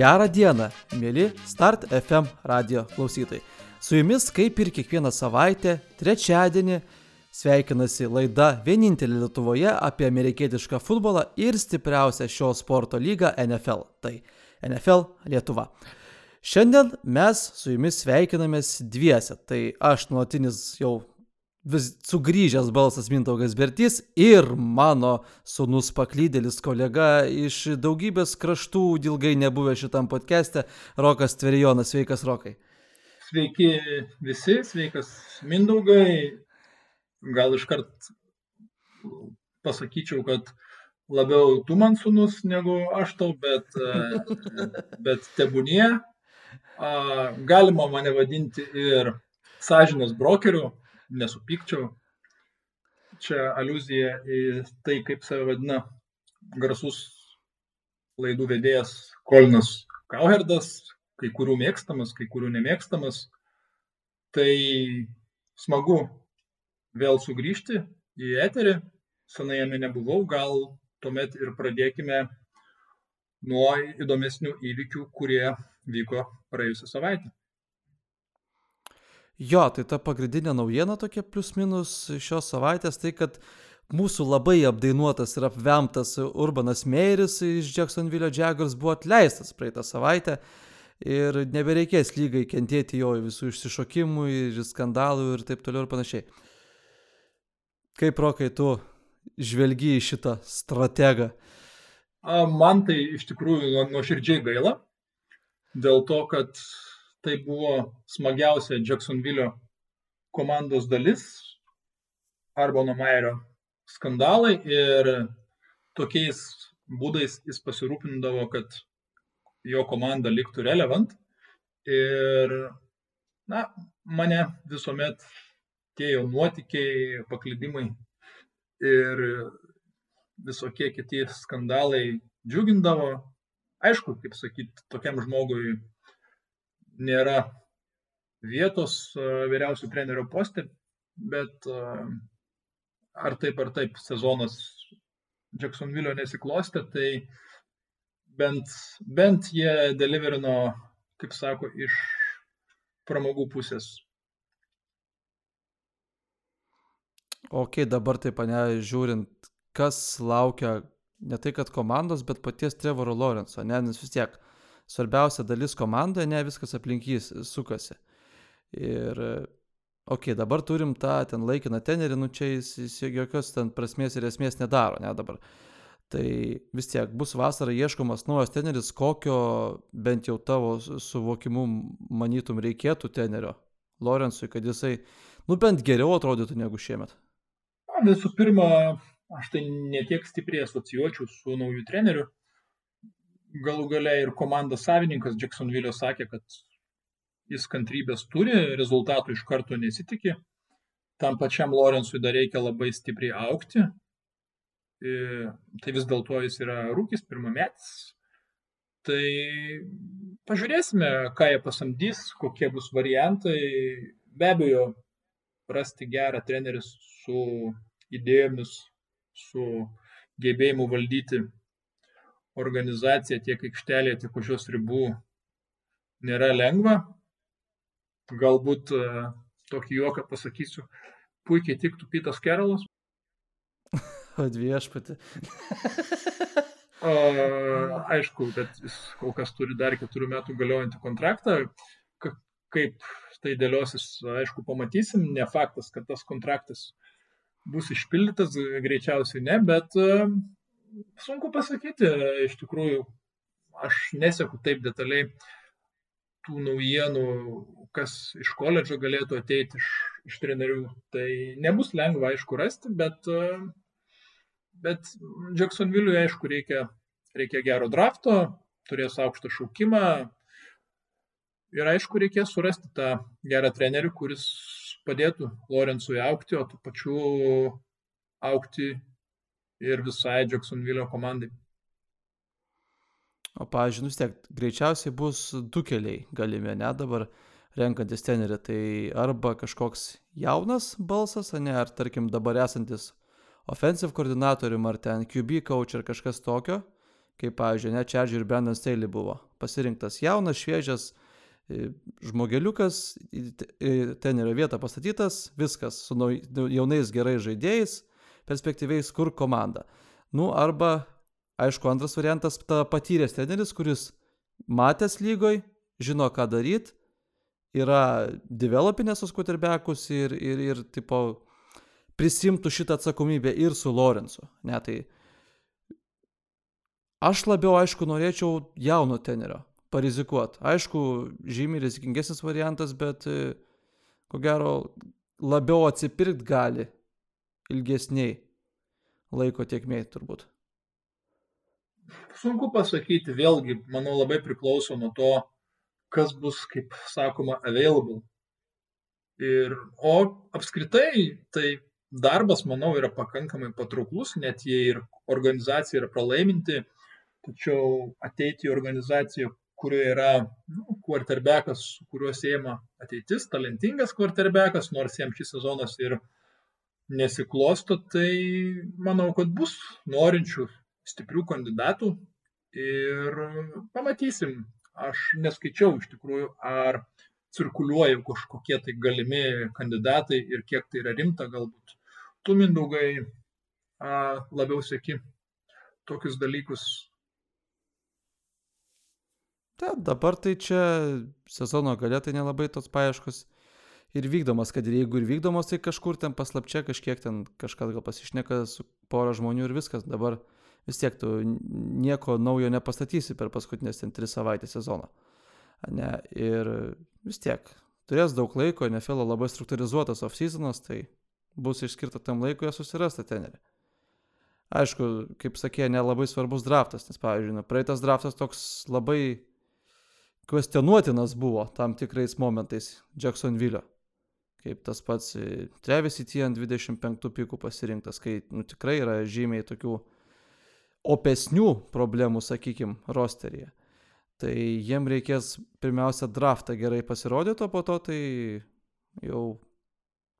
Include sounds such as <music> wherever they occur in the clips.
Gerą dieną, mėly Start FM radio klausytojai. Su jumis, kaip ir kiekvieną savaitę, trečiadienį, sveikinasi laida vienintelė Lietuvoje apie amerikietišką futbolą ir stipriausią šio sporto lygą NFL. Tai NFL Lietuva. Šiandien mes su jumis sveikinamės dviese. Tai aš nuolatinis jau vis sugrįžęs balsas Mintaugas Bertys ir mano sunus paklydėlis kolega iš daugybės kraštų ilgai nebuvę šitam podcast'e, Rokas Tverijonas. Sveikas, Rokai. Sveiki visi, sveikas Mindaugai. Gal iškart pasakyčiau, kad labiau tu man sunus negu aš tau, bet, bet tebūnie. Galima mane vadinti ir sąžinės brokeriu, nesupykčiau. Čia aluzija į tai, kaip save vadina garsus laidų vedėjas Kolinas Kauherdas, kai kurių mėgstamas, kai kurių nemėgstamas. Tai smagu vėl sugrįžti į eterį, senai jame nebuvau, gal tuomet ir pradėkime nuo įdomesnių įvykių, kurie vyko praėjusią savaitę. Jo, tai ta pagrindinė naujiena tokia plius minus šios savaitės, tai kad mūsų labai apdainuotas ir apvemtas Urbanas Meiris iš Jacksonville Jaguars buvo atleistas praeitą savaitę ir nebereikės lygai kentėti jo visų išsišokimų ir skandalų ir taip toliau ir panašiai. Kaip rokai tu žvelgi į šitą strategą? Man tai iš tikrųjų nuoširdžiai gaila, dėl to, kad tai buvo smagiausia Jacksonville komandos dalis, Arbono Mairio skandalai ir tokiais būdais jis pasirūpindavo, kad jo komanda liktų relevant. Ir, na, mane visuomet tie jau nuotikiai, paklydimai ir visokie kiti skandalai džiugindavo. Aišku, kaip sakyti, tokiam žmogui nėra vietos vyriausių trenerių poste, bet ar taip ar taip sezonas Jacksonville nesiklostė, tai bent, bent jie deliverino, kaip sako, iš pramogų pusės. Ok, dabar taip, ne, žiūrint, kas laukia ne tai, kad komandos, bet paties Trevoro Lorenzo, ne, nes vis tiek svarbiausia dalis komandoje, ne viskas aplink jį sukasi. Ir, okei, okay, dabar turim tą ten laikiną tenerį, nu čia jis, jis jokios ten prasmės ir esmės nedaro, ne dabar. Tai vis tiek bus vasarą ieškomas naujas teneris, kokio bent jau tavo suvokimu manytum reikėtų tenerio Lorenzui, kad jisai, nu bent geriau atrodytų negu šiemet. Visų pirma, aš tai netiek stipriai asocijuočiau su nauju treneriu galų gale ir komandos savininkas Jacksonville sakė, kad jis kantrybės turi, rezultatų iš karto nesitikė. Tam pačiam Lorenzui dar reikia labai stipriai aukti. Tai vis dėlto jis yra rūkis, pirmametis. Tai pažiūrėsime, ką jie pasamdys, kokie bus variantai. Be abejo, rasti gerą trenerį su idėjomis, su gebėjimu valdyti organizacija tiek aikštelėje, tiek už jos ribų nėra lengva. Galbūt e, tokį juoką pasakysiu, puikiai tiktų Pitas Kerolas. <laughs> O viešpati. <laughs> aišku, bet jis kol kas turi dar keturių metų galiojantį kontraktą. Kaip tai dėliosis, aišku, pamatysim. Ne faktas, kad tas kontraktas bus išpildytas, greičiausiai ne, bet sunku pasakyti, iš tikrųjų, aš neseku taip detaliai tų naujienų, kas iš koledžo galėtų ateiti iš, iš trenerių. Tai nebus lengva, aišku, rasti, bet, bet Jacksonville'ui, aišku, reikia, reikia gero drafto, turės aukštą šaukimą ir, aišku, reikės surasti tą gerą trenerių, kuris padėtų Lorenzui aukti, o tų pačių aukti ir visai Jacksonville komandai. O, pavyzdžiui, nu vis tiek, greičiausiai bus du keliai galimi, ne dabar renkantis tenerį. Tai arba kažkoks jaunas balsas, ne, ar tarkim dabar esantis offensive koordinatorium, ar ten QB coach ar kažkas tokio, kaip, pavyzdžiui, ne, Čerdžiai ir Brandon Staley buvo pasirinktas jaunas, šviežias e, žmogeliukas, ten yra vieta pastatytas, viskas, su jaunais gerais žaidėjais, perspektyviais, kur komanda. Nu, arba, aišku, antras variantas, ta patyręs treneris, kuris matęs lygoj, žino, ką daryti, yra developinės tos quarterbackus ir, ir, ir tipo, prisimtų šitą atsakomybę ir su Lorenzu. Ne, tai aš labiau, aišku, norėčiau jauno tenerio parizikuoti. Aišku, žymiai rizikingesnis variantas, bet ko gero labiau atsipirkt gali ilgesniai laiko tiekmėj turbūt. Sunku pasakyti, vėlgi, manau, labai priklauso nuo to, kas bus, kaip sakoma, available. Ir, o apskritai, tai darbas, manau, yra pakankamai patrauklus, net jei ir organizacija yra pralaiminti, tačiau ateiti į organizaciją, kurioje yra nu, quarterbackas, su kuriuo siejama ateitis, talentingas quarterbackas, nors jam šis sezonas ir nesiklosto, tai manau, kad bus norinčių stiprių kandidatų ir pamatysim. Aš neskaičiau iš tikrųjų, ar cirkuliuoja kažkokie tai galimi kandidatai ir kiek tai yra rimta galbūt. Tu, Mindaugai, labiau sėki tokius dalykus. Taip, dabar tai čia sezono galė tai nelabai tos paieškos ir vykdomas, kad ir jeigu ir vykdomas, tai kažkur ten paslapčia kažkiek ten kažkas gal pasišneka su pora žmonių ir viskas. Dabar vis tiek tu nieko naujo nepastatysi per paskutinės ten tris savaitės sezoną. Ne, ir vis tiek turės daug laiko, NFL labai struktūrizuotas off-seasonas, tai bus išskirta tam laikui susirasti tenerį. Aišku, kaip sakė, nelabai svarbus draftas, nes, pavyzdžiui, na, praeitas draftas toks labai kvestionuotinas buvo tam tikrais momentais Jacksonville kaip tas pats e, Travis Etienne 25 pikų pasirinktas, kai nu, tikrai yra žymiai tokių opesnių problemų, sakykim, rosteryje. Tai jiem reikės pirmiausia draftą gerai pasirodyti, o po to tai jau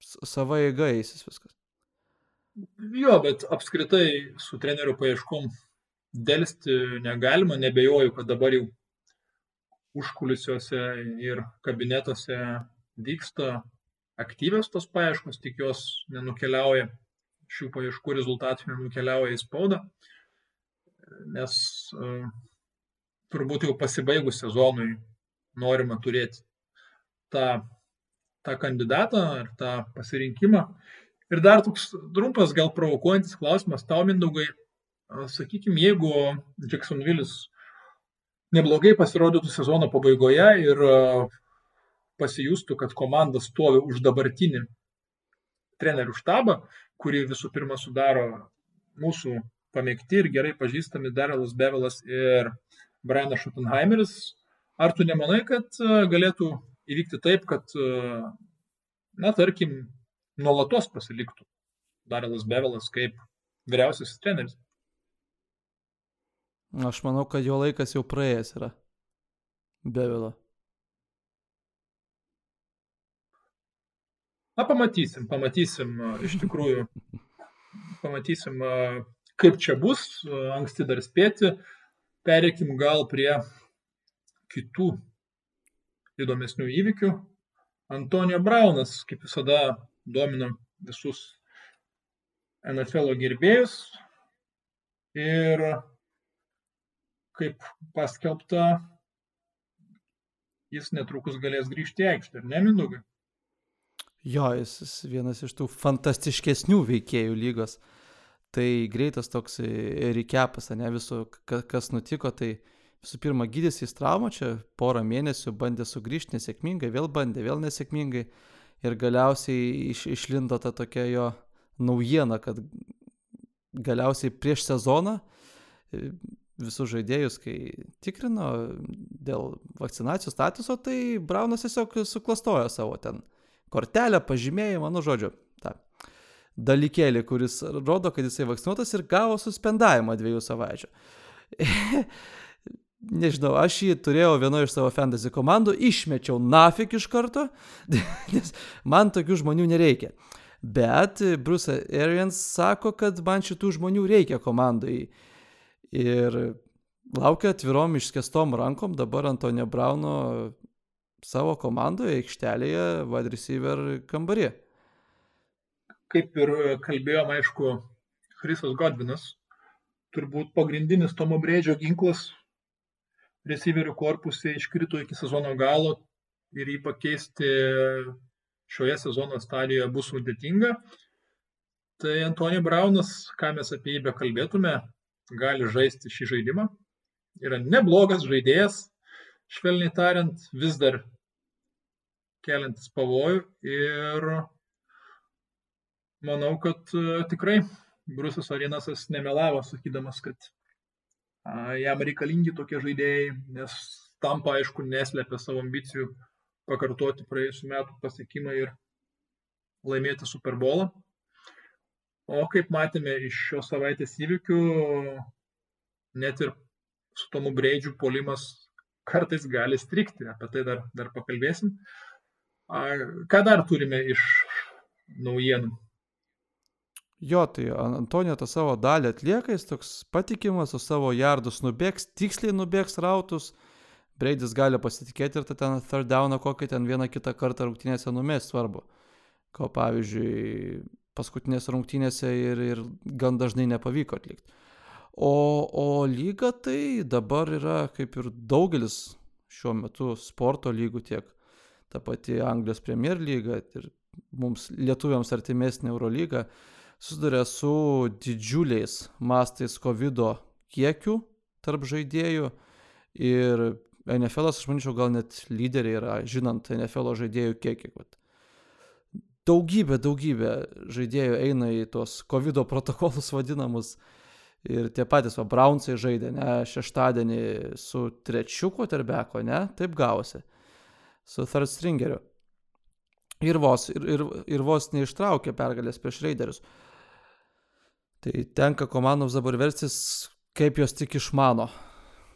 sava eiga eisis viskas. Jo, bet apskritai su trenerių paieškom dėlsti negalima, nebejoju, kad dabar jau užkulisiuose ir kabinetuose vyksta aktyvios tos paieškos, tik jos nenukeliauja, šių paieškų rezultatų nenukeliauja į spaudą, nes uh, turbūt jau pasibaigus sezonui norima turėti tą, tą kandidatą ar tą pasirinkimą. Ir dar toks trumpas, gal provokuojantis klausimas tau, Mindaugai, sakykime, jeigu Jacksonville'is neblogai pasirodytų sezono pabaigoje ir pasijustų, kad komanda stovi už dabartinį trenerių štabą, kurį visų pirma sudaro mūsų pamėgti ir gerai pažįstami Darelas Bevelas ir Brianas Schottenheimeris. Ar tu nemanai, kad e, galėtų įvykti taip, kad, e, na, tarkim, nuolatos pasiliktų Darelas Bevelas kaip vyriausiasis treneris? Aš manau, kad jo laikas jau praėjęs yra. Bevelo. Na, pamatysim, pamatysim iš tikrųjų, pamatysim, kaip čia bus, anksti dar spėti. Pereikim gal prie kitų įdomesnių įvykių. Antonijo Braunas, kaip visada, domina visus NFL gerbėjus. Ir kaip paskelbta, jis netrukus galės grįžti į aikštę, ar ne, Mindugai? Jo, jis, jis vienas iš tų fantastiškesnių veikėjų lygos. Tai greitas toks rekepas, ne viso, kas nutiko, tai visų pirma gydėsi į traumą, čia porą mėnesių bandė sugrįžti nesėkmingai, vėl bandė, vėl nesėkmingai ir galiausiai iš, išlindo ta tokia jo naujiena, kad galiausiai prieš sezoną e, visus žaidėjus, kai tikrino dėl vakcinacijos statuso, tai Braunas tiesiog suklastojo savo ten kortelę, pažymėjimą, nu žodžiu, tą dalykėlį, kuris rodo, kad jisai vakcinuotas ir gavo suspendavimą dviejų savaičių. <laughs> Nežinau, aš jį turėjau vienoje iš savo fantasy komandų, išmečiau nafik iš karto, <laughs> nes man tokių žmonių nereikia. Bet Bruce Arians sako, kad man šitų žmonių reikia komandai. Ir laukia atvirom išskestom rankom dabar Antonio Brauno savo komandoje, aikštelėje, wide receiver kambarį. Kaip ir kalbėjom, aišku, Chrisas Godvinas, turbūt pagrindinis Tomo Brėdžio ginklas receiverių korpusai iškrito iki sezono galo ir jį pakeisti šioje sezono stadijoje bus sudėtinga. Tai Antonio Braunas, ką mes apie jį bekalbėtume, gali žaisti šį žaidimą. Yra neblogas žaidėjas, švelniai tariant, vis dar keliantis pavojų ir manau, kad e, tikrai Brusas Arinasas nemelavo, sakydamas, kad jam reikalingi tokie žaidėjai, nes tampa, aišku, neslėpia savo ambicijų pakartoti praėjusiu metu pasiekimą ir laimėti Super Bowlą. O kaip matėme iš šios savaitės įvykių, net ir su Tomu Breidžiu polimas kartais gali strikti, apie tai dar, dar pakalbėsim. Ką dar turime iš naujienų? Jo, tai Antonijo tą savo dalį atlieka, jis toks patikimas, su savo jardus nubėgs, tiksliai nubėgs rautus, Breidis gali pasitikėti ir ten third downą kokį ten vieną kitą kartą rungtynėse numės svarbu. Ko pavyzdžiui, paskutinėse rungtynėse ir, ir gan dažnai nepavyko atlikti. O, o lyga tai dabar yra kaip ir daugelis šiuo metu sporto lygų tiek ta pati Anglijos Premier lyga ir mums lietuviams artimesnė Eurolyga susiduria su didžiuliais mastais COVID kiekių tarp žaidėjų ir NFL, aš manyčiau, gal net lyderiai yra, žinant NFL žaidėjų kiekį. Daugybė, daugybė žaidėjų eina į tuos COVID protokolus vadinamus. Ir tie patys, va, Brownsai žaidė, ne, šeštadienį su trečiu quarterbacku, ne, taip gavosi, su third stringeriu. Ir vos, ir, ir, ir vos neištraukė pergalės prieš Raiderius. Tai tenka komandoms dabar verstis, kaip jos tik išmano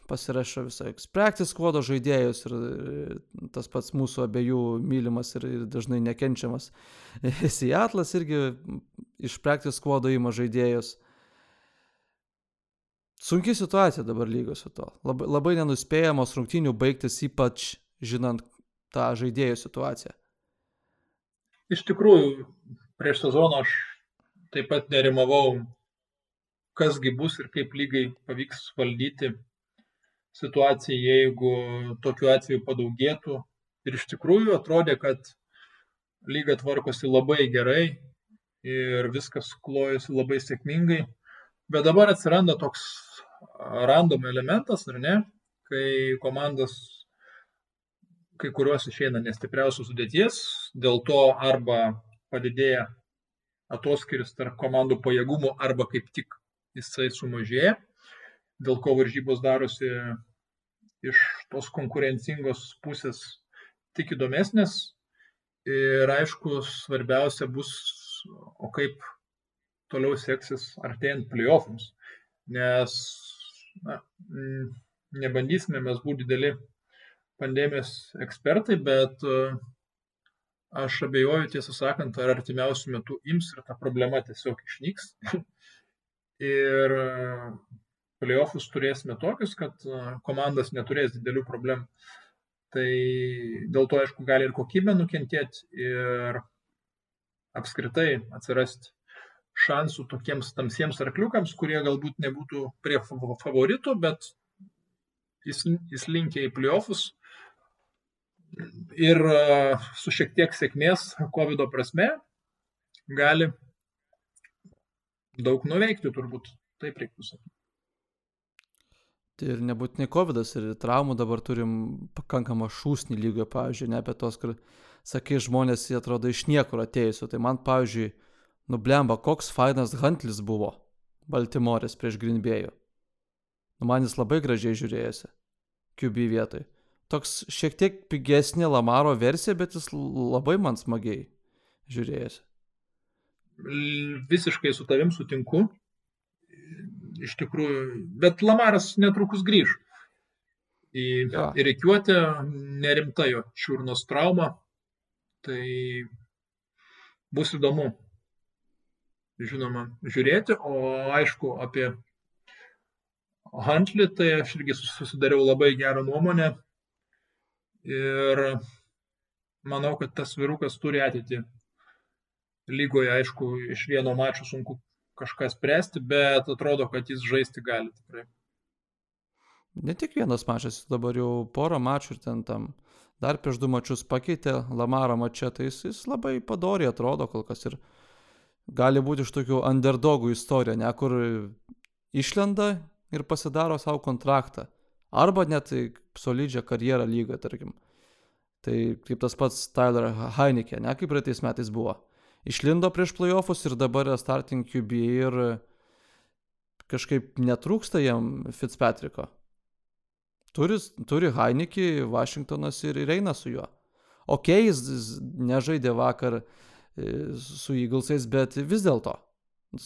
pasirašo visą practice squado žaidėjus ir tas pats mūsų abiejų mylimas ir, ir dažnai nekenčiamas <laughs> Seattle'as irgi iš practice squado įma žaidėjus. Sunki situacija dabar lygos su to. Labai, labai nenuspėjamos rungtynių baigtis, ypač žinant tą žaidėjų situaciją. Iš tikrųjų, prieš sezoną aš taip pat nerimavau, kasgi bus ir kaip lygai pavyks valdyti situacija, jeigu tokiu atveju padaugėtų. Ir iš tikrųjų atrodė, kad lyga tvarkosi labai gerai ir viskas klojasi labai sėkmingai. Bet dabar atsiranda toks random elementas, ar ne, kai komandos kai kurios išeina nestipriausios sudėties, dėl to arba padidėja atoskiris tarp komandų pajėgumų, arba kaip tik jisai sumažėja dėl ko varžybos darosi iš tos konkurencingos pusės tik įdomesnės. Ir aišku, svarbiausia bus, o kaip toliau seksis artėjant playoffams. Nes na, nebandysime mes būti dideli pandemijos ekspertai, bet aš abejoju, tiesą sakant, ar artimiausių metų ims ir ta problema tiesiog išnyks. <laughs> ir play-offus turėsime tokius, kad komandos neturės didelių problemų. Tai dėl to, aišku, gali ir kokybė nukentėti ir apskritai atsirasti šansų tokiems tamsiems arkliukams, kurie galbūt nebūtų prie favoritų, bet jis, jis linkia į playoffus ir su šiek tiek sėkmės COVID prasme gali daug nuveikti, turbūt taip reiktų sakyti. Tai ir nebūtinai COVID, ir traumų dabar turim pakankamą šūsnį lygio, pavyzdžiui, ne apie tos, kur, sakai, žmonės, jie atrodo iš niekur atėjusių. Tai man, pavyzdžiui, nublemba, koks fainas Hantlis buvo Baltimorės prieš Greenbėjų. Nu, man jis labai gražiai žiūrėjosi, QB vietoj. Toks šiek tiek pigesnė Lamaro versija, bet jis labai man smagiai žiūrėjosi. Visiškai su tavim sutinku iš tikrųjų, bet Lamaras netrukus grįž į, ja. reikiuotę, nerimta jo čiurnos trauma, tai bus įdomu, žinoma, žiūrėti, o aišku, apie Huntley, tai aš irgi susidariau labai gerą nuomonę ir manau, kad tas virukas turi ateitį. Lygoje, aišku, iš vieno mačo sunku kažką spręsti, bet atrodo, kad jis žaisti gali tikrai. Ne tik vienas mačas, dabar jau porą mačų ir ten tam dar prieš du mačius pakeitė Lamarą mačia, tai jis, jis labai padoriai atrodo kol kas ir gali būti iš tokių underdogų istorija, ne kur išlenda ir pasidaro savo kontraktą. Arba net solidžią karjerą lygą, tarkim. Tai kaip tas pats Tyler Heineke, ne kaip praeitais metais buvo. Išlindo prieš playoffus ir dabar yra starting QB ir kažkaip netrūksta jam Fitzpatricko. Turi, turi Heineke, Washingtonas ir, ir eina su juo. Ok, jis nežaidė vakar uh, su Eaglesais, bet vis dėlto.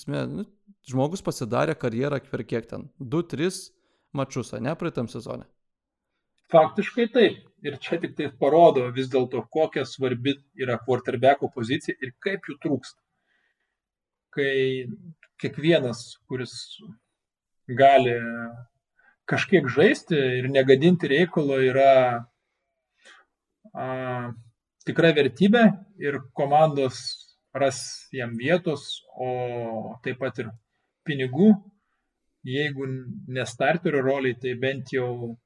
Nu, žmogus pasidarė karjerą per kiek ten? 2-3 mačius, ne, praeitam sezone. Faktiškai taip. Ir čia tik tai parodo vis dėlto, kokia svarbi yra quarterbacko pozicija ir kaip jų trūksta. Kai kiekvienas, kuris gali kažkiek žaisti ir negadinti reikalo, yra a, tikra vertybė ir komandos ras jam vietos, o taip pat ir pinigų, jeigu ne starterio roliai, tai bent jau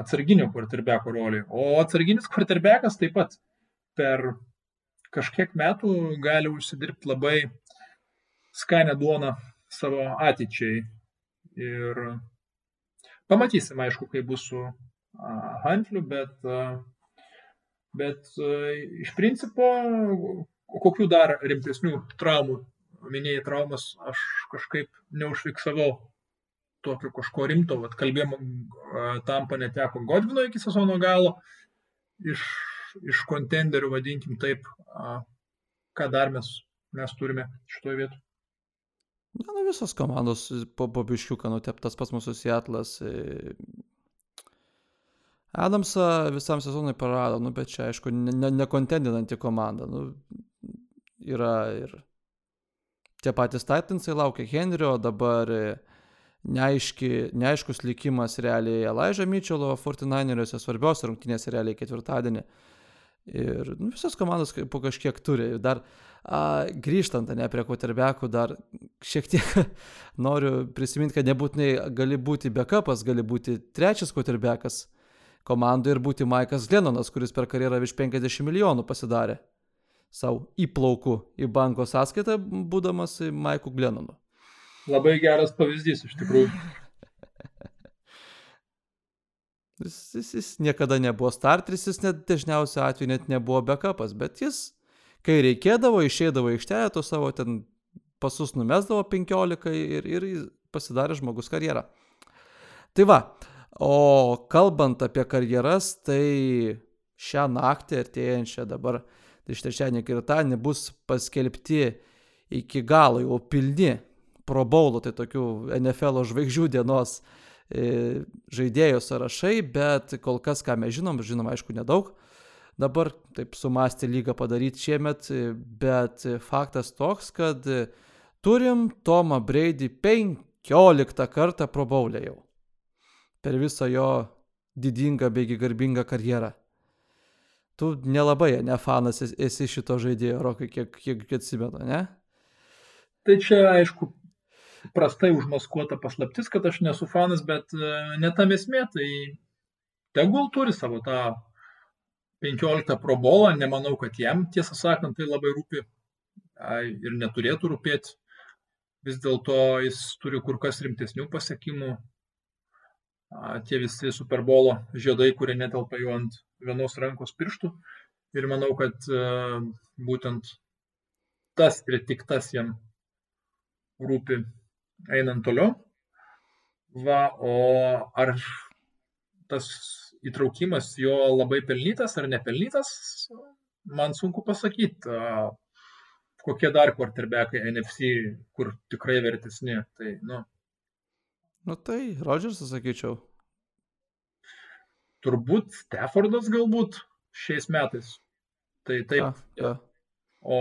atsarginio quarterbacko roliai. O atsarginis quarterbackas taip pat per kažkiek metų gali užsidirbti labai skanę duoną savo ateičiai. Ir pamatysim, aišku, kaip bus su Hantliu, bet uh, Bet e, iš principo, kokių dar rimtesnių traumų, minėjai traumas, aš kažkaip neužfiksavau tokio kažko rimto. Vat kalbėjom, e, tampa neteko Godvino iki sezono galo, iš, iš kontenderių, vadinkim taip, ką dar mes, mes turime šitoje vietoje. Na, nu visos komandos po, po biškiuką nuteptas pas mūsų Seatlas, e, Adamsą visam sezonui prarado, nu, bet čia, aišku, nekontendinanti ne, ne komanda. Nu, yra ir tie patys Titansai laukia Henrio, dabar neaiški, neaiškus likimas realiai Elaižą Mitčelo 49eriuose, svarbiausia rungtynės realiai ketvirtadienį. Ir nu, visas komandos po kažkiek turi. Ir dar a, grįžtant ne prie koterbekų, dar šiek tiek <laughs> noriu prisiminti, kad nebūtinai gali būti backupas, gali būti trečias koterbekas komandai ir būti Maikas Glenonas, kuris per karjerą virš 50 milijonų pasidarė savo įplaukų į banko sąskaitą, būdamas Maiku Glenonu. Labai geras pavyzdys iš tikrųjų. <laughs> Jis, jis, jis niekada nebuvo starteris, jis net dažniausiu atveju net nebuvo backupas, bet jis, kai reikėdavo, išeidavo aikštelę, to savo ten pasus numesdavo 15 ir, ir pasidarė žmogus karjerą. Tai va, uh, O kalbant apie karjeras, tai šią naktį artėjančią dabar, tai iš trečiadienį ketvirtadienį bus paskelbti iki galo jau pilni Pro Bowlo, tai tokių NFL žvaigždžių dienos e, žaidėjų sąrašai, bet kol kas, ką mes žinom, žinom aišku nedaug, dabar taip sumastė lygą padaryti šiemet, bet faktas toks, kad turim Tomą Brady 15 kartą Pro Bowlę jau per visą jo didingą beigi garbingą karjerą. Tu nelabai, ne fanas esi šito žaidėjo, Rokai, kiek, kiek atsimenu, ne? Tai čia, aišku, prastai užmaskuota paslaptis, kad aš nesu fanas, bet e, ne tam esmė, tai tegul turi savo tą 15 probolą, nemanau, kad jam, tiesą sakant, tai labai rūpi ir neturėtų rūpėti. Vis dėlto jis turi kur kas rimtesnių pasiekimų, tie visi Superbolo žiedai, kurie netelpa jau ant vienos rankos pirštų. Ir manau, kad e, būtent tas ir tik tas jam rūpi einant toliau. Va, o ar tas įtraukimas jo labai pelnytas ar nepelnytas, man sunku pasakyti. Kokie dar quarterbackai NFC, kur tikrai vertesni. Tai, nu, Nu tai, Rodžersas sakyčiau. Turbūt Staffordas galbūt šiais metais. Tai taip. A, ja. O...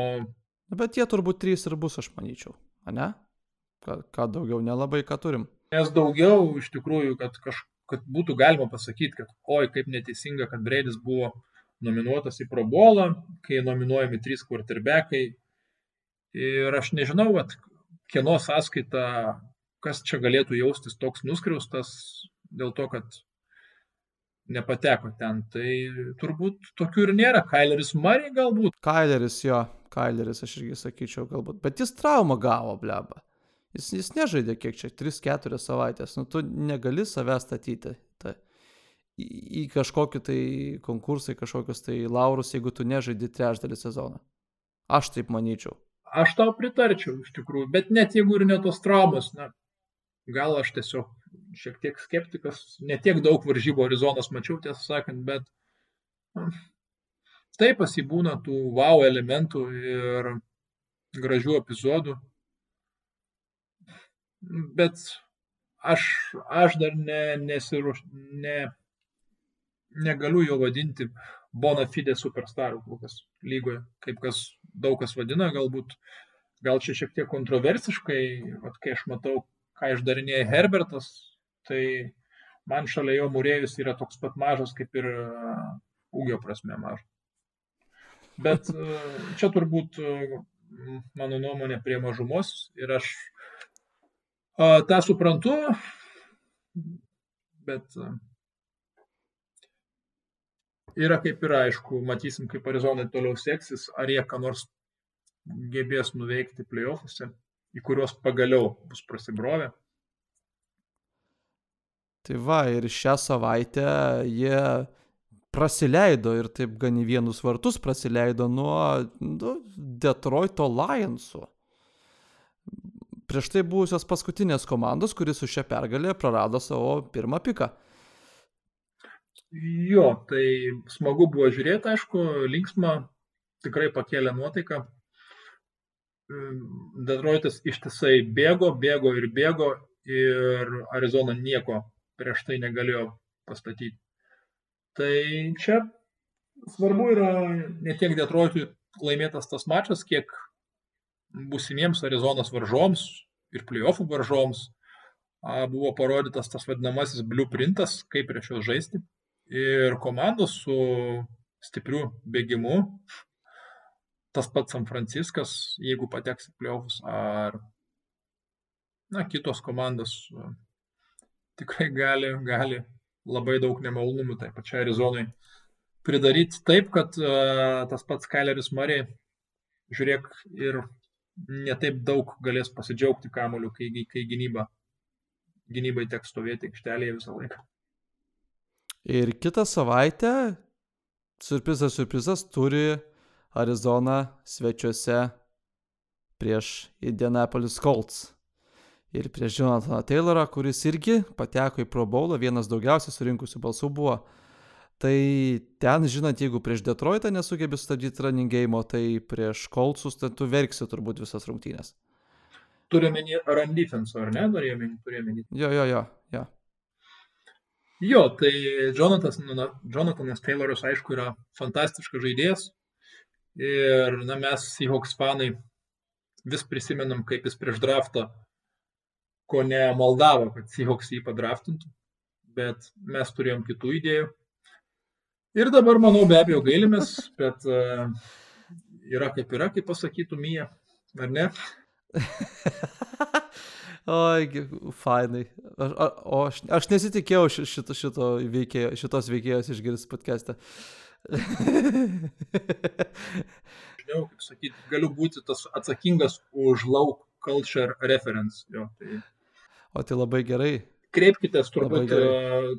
Bet jie turbūt trys ir bus, aš manyčiau. A ne? Ką, ką daugiau nelabai ką turim. Nes daugiau iš tikrųjų, kad, kaž, kad būtų galima pasakyti, kad oi, kaip neteisinga, kad Breidis buvo nominuotas į probolą, kai nominuojami trys quarterbackai. Ir aš nežinau, vat, kieno sąskaita, kas čia galėtų jaustis toks nuskriaustas dėl to, kad nepateko ten. Tai turbūt tokių ir nėra. Kaileris Murray galbūt. Kaileris jo, Kaileris aš irgi sakyčiau galbūt. Bet jis traumą gavo, bleba. Jis, jis nežaidė kiek čia, 3-4 savaitės. Nu, tu negali save statyti. Ta, į, į kažkokį tai konkursą, į kažkokius tai laurus, jeigu tu nežaidži trečdalį sezoną. Aš taip manyčiau. Aš tau pritarčiau iš tikrųjų, bet net jeigu ir ne tos traumos, na, gal aš tiesiog šiek tiek skeptikas, ne tiek daug varžybų Arizonas mačiau, tiesą sakant, bet na, taip pasibūna tų wow elementų ir gražių epizodų. Bet aš, aš dar ne, nesiruoš, ne, negaliu jo vadinti bona fide superstaru kol kas lygoje, kaip kas daug kas vadina, galbūt gal čia šiek tiek kontroversiškai, vat, kai aš matau, ką išdarinėja Herbertas, tai man šalia jo mūrėjus yra toks pat mažas, kaip ir ūgio prasme mažas. Bet čia turbūt mano nuomonė prie mažumos ir aš tą suprantu, bet yra kaip yra, aišku, matysim, kaip Arizonai toliau seksis, ar jie ką nors gebės nuveikti playoffuose, į kuriuos pagaliau bus prasibrovę. Tai va, ir šią savaitę jie prasileido ir taip gan į vienus vartus prasileido nuo nu, Detroito Lionsų. Prieš tai buvusios paskutinės komandos, kuris su šia pergalė prarado savo pirmą piką. Jo, tai smagu buvo žiūrėti, aišku, linksma, tikrai pakėlė nuotaiką. Detroitas ištisai bėgo, bėgo ir bėgo ir Arizona nieko prieš tai negalėjo pastatyti. Tai čia svarbu yra ne tiek Detroitui laimėtas tas mačas, kiek būsimiems Arizonos varžoms ir playoffų varžoms buvo parodytas tas vadinamasis blueprintas, kaip prieš juos žaisti. Ir komandos su stipriu bėgimu, tas pats San Franciskas, jeigu pateks į playoffus, ar na, kitos komandos tikrai gali, gali labai daug nemalonumų tai pačiai Arizonai pridaryti taip, kad uh, tas pats Kaileris Murray, žiūrėk, ir netaip daug galės pasidžiaugti kamoliu, kai, kai gynyba, gynybai teks stovėti aikštelėje visą laiką. Ir kitą savaitę, surprizas, surprizas, turi Arizona svečiuose prieš Indianapolis Colts ir prieš Jonathaną Taylorą, kuris irgi pateko į Pro Bowlą, vienas daugiausiai surinkusių balsų buvo. Tai ten, žinot, jeigu prieš Detroitą nesugebi stabdyti running game, tai prieš Coltsus tai tu verksi turbūt visas rungtynės. Turime run defense, ar ne? Turėjome. Jo, jo, jo, jo. Jo, tai Jonathanas, Jonathanas Tayloras, aišku, yra fantastiškas žaidėjas. Ir, na, mes, Seahawks fanai, vis prisimenam, kaip jis prieš draftą ko ne maldavo, kad Seahawks jį padraftintų, bet mes turėjom kitų idėjų. Ir dabar, manau, be abejo gailimės, bet uh, yra kaip yra, kaip pasakytų Mija, ar ne? <laughs> Oi, fainai. Aš, a, o aš, aš nesitikėjau šito, šito veikėjo, šitos veikėjos išgirsti podcast'ą. Žinau, kaip sakyti, galiu būti tas atsakingas už lauk culture reference. Jo, tai O tai labai gerai. Kreipkitės, turbūt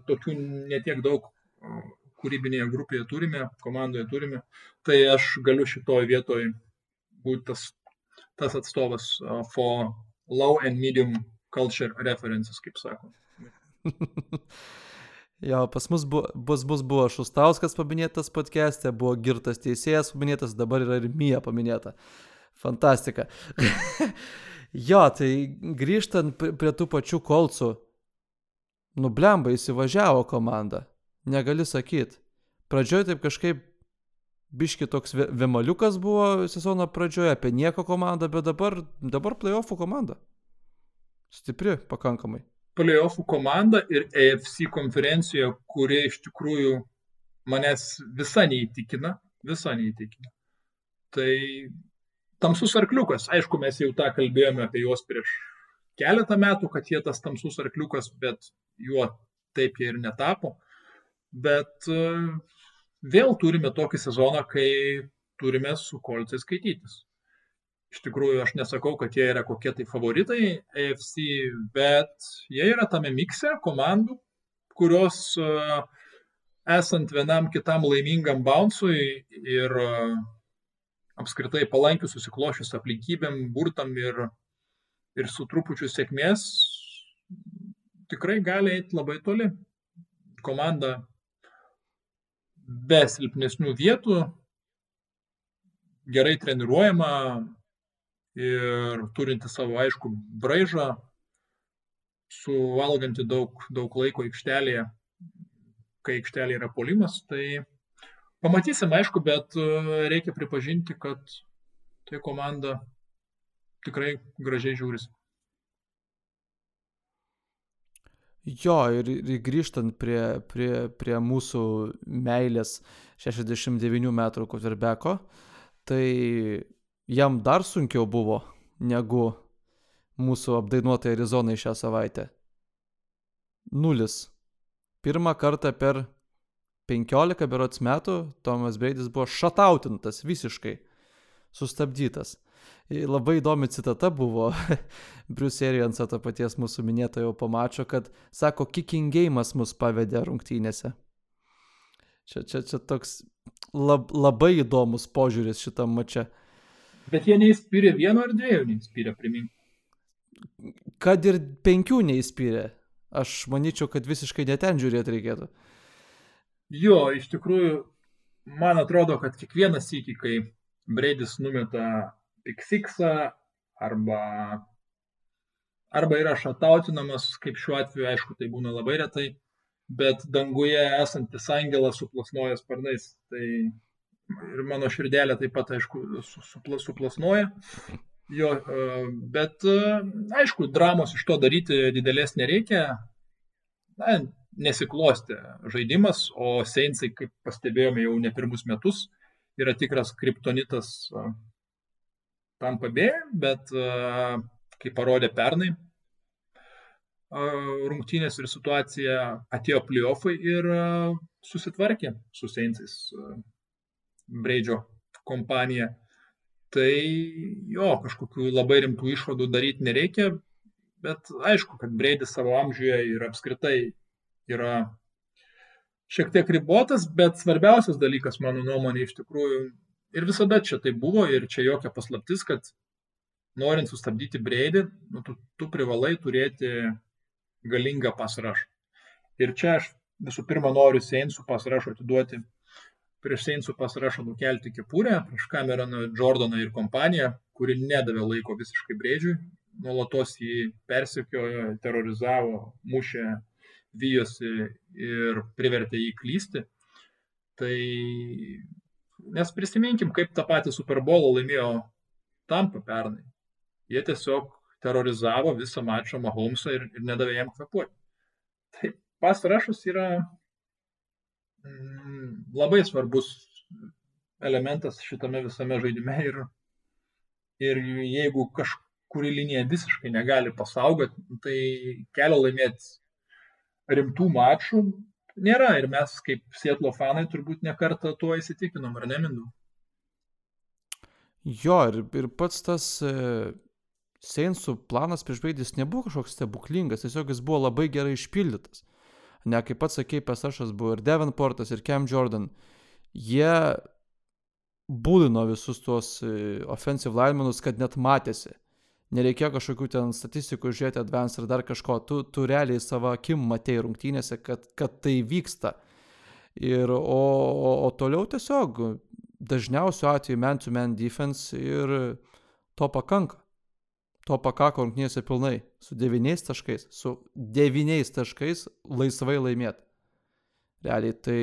tokių netiek daug kūrybinėje grupėje turime, komandoje turime. Tai aš galiu šitoje vietoje būti tas, tas atstovas for low and medium culture references, kaip sako. <laughs> Jo, pas mus bu, bus, bus buvo Šustauskas paminėtas podcast'e, buvo Girtas teisėjas paminėtas, dabar yra ir Mija paminėta. Fantastika. <laughs> Jo, tai grįžtant prie tų pačių kolcų, nublemba įsivažiavo komanda, negali sakyt. Pradžioje taip kažkaip biški toks vemaliukas buvo sezono pradžioje, apie nieko komanda, bet dabar, dabar playoffų komanda. Stipri pakankamai. Playoffų komanda ir AFC konferencijoje, kuri iš tikrųjų manęs visa neįtikina, visa neįtikina. Tai tamsus arkliukas, aišku, mes jau tą kalbėjome apie juos prieš keletą metų, kad jie tas tamsus arkliukas, bet juo taip jie ir netapo. Bet e, vėl turime tokį sezoną, kai turime su kolcais skaitytis. Iš tikrųjų, aš nesakau, kad jie yra kokie tai favoritai AFC, bet jie yra tame mikse komandų, kurios uh, esant vienam kitam laimingam bounsui ir uh, apskritai palankių susiklošius aplinkybėm, burtam ir, ir su trupučiu sėkmės, tikrai gali eiti labai toli. Komanda be silpnesnių vietų, gerai treniruojama ir turinti savo aišku braižą, suvalganti daug, daug laiko aikštelėje, kai aikštelė yra polimas, tai pamatysim, aišku, bet e, reikia pripažinti, kad tai komanda tikrai gražiai žiūrisi. Jo, ir, ir grįžtant prie, prie, prie mūsų meilės 69 metrų kotverbeko, tai jam dar sunkiau buvo negu mūsų apdainuotai Arizonai šią savaitę. Nulis. Pirmą kartą per 15 berots metų Tomas Breidis buvo šatautintas visiškai, sustabdytas. Labai įdomi citata buvo <laughs> Bruce Arianso to paties mūsų minėtojo pamačio, kad sako, kicking game'as mus pavedė rungtynėse. Čia, čia, čia toks lab, labai įdomus požiūris šitam mače. Bet jie neįspyrė vieno ar dviejų, neįspyrė, primink. Kad ir penkių neįspyrė. Aš manyčiau, kad visiškai neten žiūrėti reikėtų. Jo, iš tikrųjų, man atrodo, kad kiekvienas įkį, kai Breidis numeta piksiksą arba, arba yra šatautinamas, kaip šiuo atveju, aišku, tai būna labai retai, bet danguje esantis angelas suplasnoja sparnais. Tai ir mano širdelė taip pat, aišku, suplasnoja. Jo, e, bet e, aišku, dramos iš to daryti didelės nereikia. Na, nesiklosti žaidimas, o Seinsai, kaip pastebėjome jau ne pirmus metus, yra tikras kriptonitas e, tam pabėgė, bet kaip parodė pernai rungtynės ir situacija, atėjo playoffai ir susitvarkė su Seinsais Breidžio kompanija. Tai jo, kažkokių labai rimtų išvadų daryti nereikia, bet aišku, kad Breidis savo amžiuje ir apskritai yra šiek tiek ribotas, bet svarbiausias dalykas, mano nuomonė, iš tikrųjų, ir visada čia tai buvo, ir čia jokia paslaptis, kad norint sustabdyti Breidį, nu, tu, tu privalai turėti galingą pasirašą. Ir čia aš visų pirma noriu Seinsų pasirašą atiduoti prieš Seinsų pasirašo nukelti kepurę, prieš Cameroną, Jordaną ir kompaniją, kuri nedavė laiko visiškai Breidžiui, nuolatos jį persekiojo, terorizavo, mušė, vyjosi ir privertė jį klysti. Tai nes prisiminkim, kaip tą patį Super Bowl laimėjo Tampa pernai. Jie tiesiog terorizavo visą mačą Mahomesą ir, ir nedavė jam kvepuoti. Tai pasirašas yra labai svarbus elementas šitame visame žaidime ir, ir jeigu kažkuri linija visiškai negali pasaugoti, tai kelio laimėti rimtų mačų nėra ir mes kaip Sietlo fanai turbūt nekartą tuo įsitikinom, ar nemindu? Jo, ir, ir pats tas e, Seinsų planas prieš baigdys nebuvo kažkoks stebuklingas, tiesiog jis buvo labai gerai išpildytas ne kaip pats sakei, Pesašas buvo ir Devenportas, ir Cam Jordan, jie būdino visus tuos e, offensive linemenus, kad net matėsi. Nereikėjo kažkokių ten statistikų žiūrėti advance ar dar kažko, tu, tu realiai savo akim matėjai rungtynėse, kad, kad tai vyksta. Ir, o, o, o toliau tiesiog dažniausiu atveju man-to-man defense ir to pakanka. To pakako rungtynėse pilnai. Su devyniais taškais. Su devyniais taškais laisvai laimėti. Realiai tai,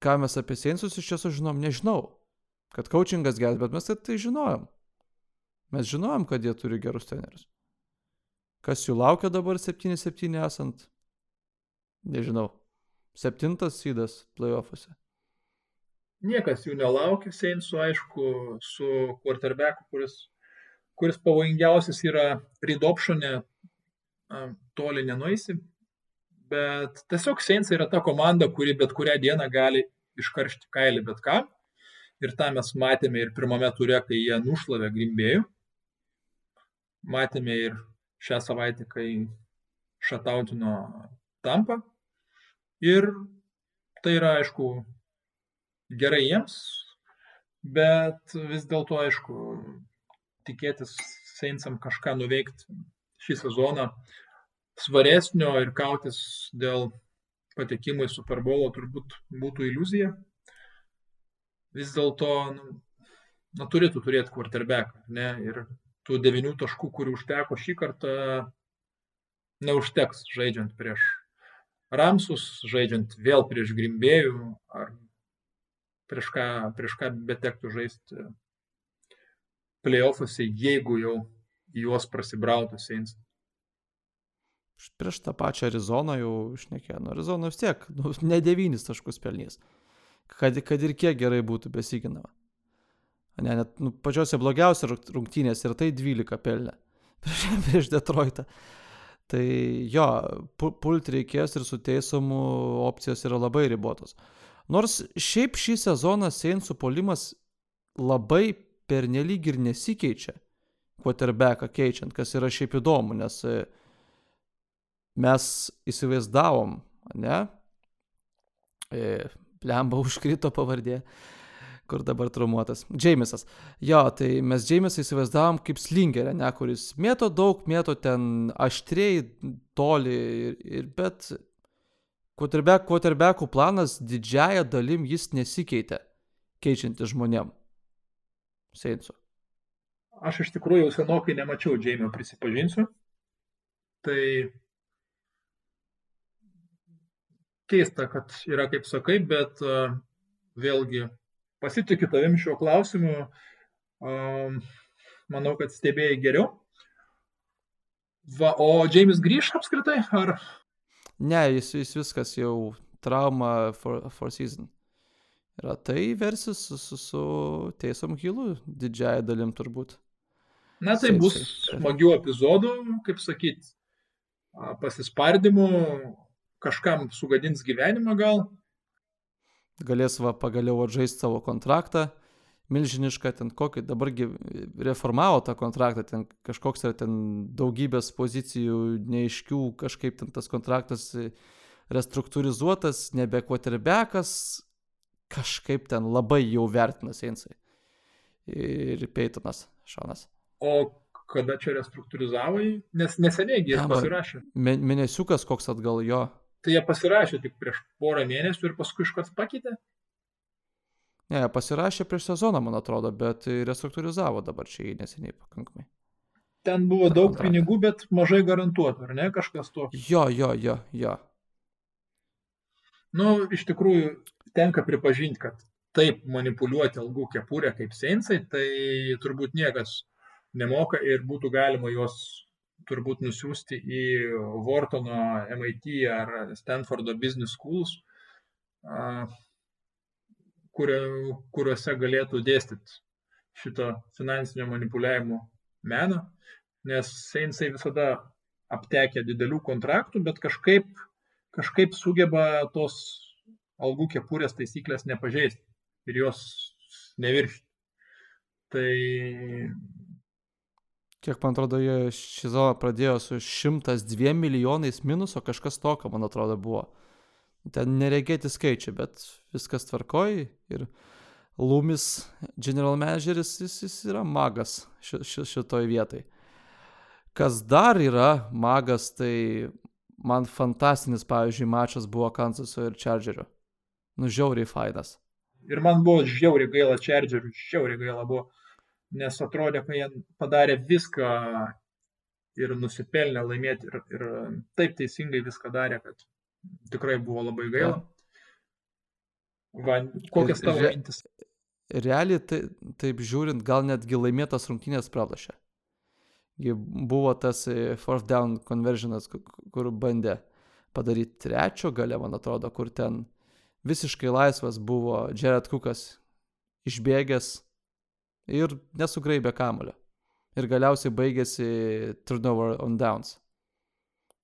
ką mes apie Seinsus iš tiesų žinom, nežinau. Kad coachingas geras, bet mes tai, tai žinojom. Mes žinojom, kad jie turi gerus trenerius. Kas jų laukia dabar 7-7 esant? Nežinau. Septintas sydas playoffuose. Niekas jų nelaukia, Seinsų, aišku, su quarterbacku, kuris, kuris pavojingiausias yra read optionė, toli nenueisi, bet tiesiog Seinsai yra ta komanda, kuri bet kurią dieną gali iškaršti kailį bet ką. Ir tą mes matėme ir pirmame ture, kai jie nušlavė Grimbėjų. Matėme ir šią savaitę, kai šatautino tampą. Ir tai yra, aišku, gerai jiems, bet vis dėlto, aišku, tikėtis Seinsam kažką nuveikti šį sezoną svaresnio ir kautis dėl patekimo į Super Bowl turbūt būtų iliuzija. Vis dėlto, nu, na, turėtų turėti quarterbacką, ne? Ir tų devinių taškų, kurių užteko šį kartą, neužteks žaidžiant prieš Ramsus, žaidžiant vėl prieš Grimbėjų, ar prieš ką, prieš ką betektų žaisti playoffuose, jeigu jau juos prasibrautų Saints. Prieš tą pačią Arizoną jau išnekėjo, nu Arizona vis tiek, nu, ne devynis taškus pelnys, kad, kad ir kiek gerai būtų besiginama. Ne, net nu, pačiose blogiausia rungtynės ir tai 12 pelnė <laughs> prieš, prieš Detroitą. Tai jo, pulti reikės ir su teisumu opcijos yra labai ribotos. Nors šiaip šį sezoną Seinsų polimas labai pernelyg ir nesikeičia, quarterbacką keičiant, kas yra šiaip įdomu, nes e, mes įsivaizdavom, ne, e, plemba <laughs> užkrito pavardė, kur dabar traumuotas. Džeimesas. Jo, tai mes Džeimesą įsivaizdavom kaip slingerę, ne, kuris mėto daug, mėto ten aštriai, toli, ir, ir bet quarterback, quarterbackų planas didžiaja dalim jis nesikeitė, keičiantis žmonėm. Seinsų. Aš iš tikrųjų jau senokai nemačiau Džeimio, prisipažinsiu. Tai keista, kad yra kaip sakai, bet uh, vėlgi pasitikiu tavim šiuo klausimu. Um, manau, kad stebėjai geriau. Va, o Džeimis grįž apskritai? Ar... Ne, jis, jis viskas jau trauma for, for season. Yra tai versis su, su, su Teisom Hillu didžiaja dalim turbūt. Na, tai bus smagių epizodų, kaip sakyt, pasispardimų, kažkam sugadins gyvenimą gal, galės va pagaliau atžaisti savo kontraktą. Milžinišką, ten kokį, dabargi reformavo tą kontraktą, ten kažkoks yra ten daugybės pozicijų neaiškių, kažkaip ten tas kontraktas restruktūrizuotas, nebe quarterbackas, kažkaip ten labai jau vertinas Einsai. Ir Peitonas, Šonas. O kada čia restruktūrizavai? Nes neseniai jis pasirašė. Mėnesiukas koks atgal jo tai jie pasirašė tik prieš porą mėnesių ir paskui iškart pakeitė? Ne, pasirašė prieš sezoną, man atrodo, bet restruktūrizavo dabar čia neseniai pakankamai. Ten buvo Ta daug kontraktą. pinigų, bet mažai garantuotų, ar ne, kažkas to? Jo, jo, jo, jo. Nu, iš tikrųjų, tenka pripažinti, kad taip manipuliuoti algų kepurę kaip sensai, tai turbūt niekas nemoka ir būtų galima juos turbūt nusiųsti į Vortono, MIT ar Stanfordo Business Schools, kuriuose galėtų dėstyti šito finansinio manipuliavimo meną, nes Seinsai visada aptekia didelių kontraktų, bet kažkaip, kažkaip sugeba tos algų kepurės taisyklės nepažeisti ir jos neviršti. Tai kiek man atrodo, jie šį sezoną pradėjo su 102 milijonais minuso, kažkas tokio, man atrodo, buvo. Ten neregėti skaičiai, bet viskas tvarkoj ir Loomis, general manageris, jis, jis yra magas ši, ši, šitoj vietai. Kas dar yra magas, tai man fantastinis, pavyzdžiui, mačas buvo Kansaso ir Chargerio. Nu, žiauriai fainas. Ir man buvo žiauriai gaila Chargerių, žiauriai gaila buvo nes atrodė, kad jie padarė viską ir nusipelnė laimėti ir, ir taip teisingai viską darė, kad tikrai buvo labai gaila. Va, kokias tavo Re, mintis? Realiai, tai, taip žiūrint, gal netgi laimėtas rungtynės pralašė. buvo tas e, fourth down conversionas, kur bandė padaryti trečio gale, man atrodo, kur ten visiškai laisvas buvo Jared Cookas išbėgęs ir nesugraibė kamulio. Ir galiausiai baigėsi turnover on downs.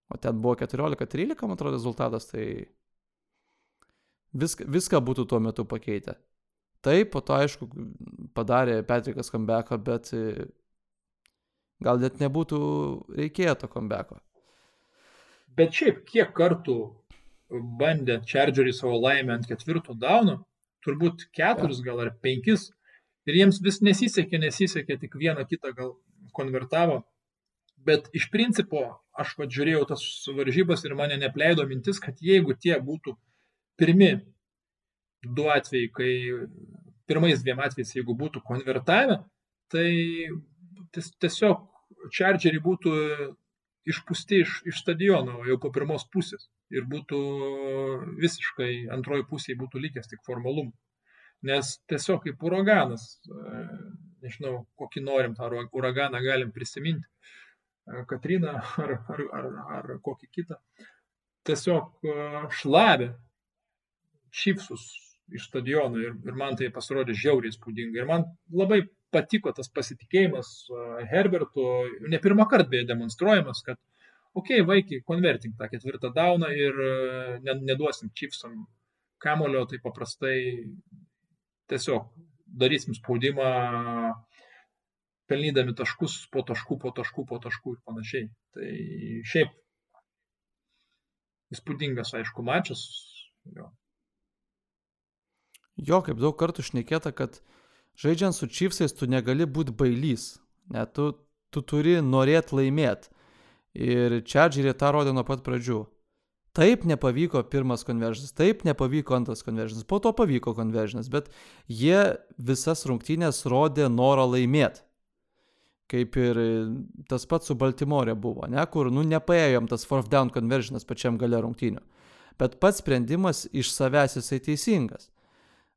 O ten buvo 14-13, man atrodo, rezultatas, tai viską, viską būtų tuo metu pakeitę. Taip, po to aišku, padarė Patrikas comebacką, bet gal net nebūtų reikėję to comebacko. Bet šiaip, kiek kartų bandė Chargerį savo laimę ant ketvirto dauno, turbūt keturis gal ar penkis, ir jiems vis nesisekė, nesisekė, tik vieną kitą gal konvertavo. Bet iš principo, aš vad žiūrėjau tas varžybas ir mane nepleido mintis, kad jeigu tie būtų pirmi du atvejai, kai pirmais dviem atvejais, jeigu būtų konvertavę, tai tiesiog Chargeriai būtų išpūsti iš, iš stadiono jau po pirmos pusės ir būtų visiškai antroji pusėje būtų likęs tik formalumų. Nes tiesiog kaip uraganas, nežinau, kokį norim tą uraganą galim prisiminti, Katriną ar, ar, ar, ar kokį kitą, tiesiog šlavė čipsus iš stadiono ir, ir man tai pasirodė žiauriai spūdinga. Ir man labai patiko tas pasitikėjimas Herbertu, ne pirmą kartą beje demonstruojamas, kad, okei, okay, vaikai, konvertink tą ketvirtą dauną ir neduosim čipsam kamulio, tai paprastai tiesiog darysim spaudimą, pelnydami taškus po taškų, po taškų, po taškų ir panašiai. Tai šiaip įspūdingas, aišku, mačas. Jo. jo, kaip daug kartų šnekėta, kad žaidžiant su Chiefsais tu negali būti bailys, net tu, tu turi norėti laimėti. Ir Chargerį tą rodė nuo pat pradžių. Taip nepavyko pirmas konveržinas, taip nepavyko antras konveržinas, po to pavyko konveržinas, bet jie visas rungtynės rodė norą laimėti. Kaip ir tas pats su Baltimore buvo, ne, kur, nu, nepaėjom tas fourth down conversionas pačiam gale rungtynių. Bet pats sprendimas iš savęs jisai teisingas.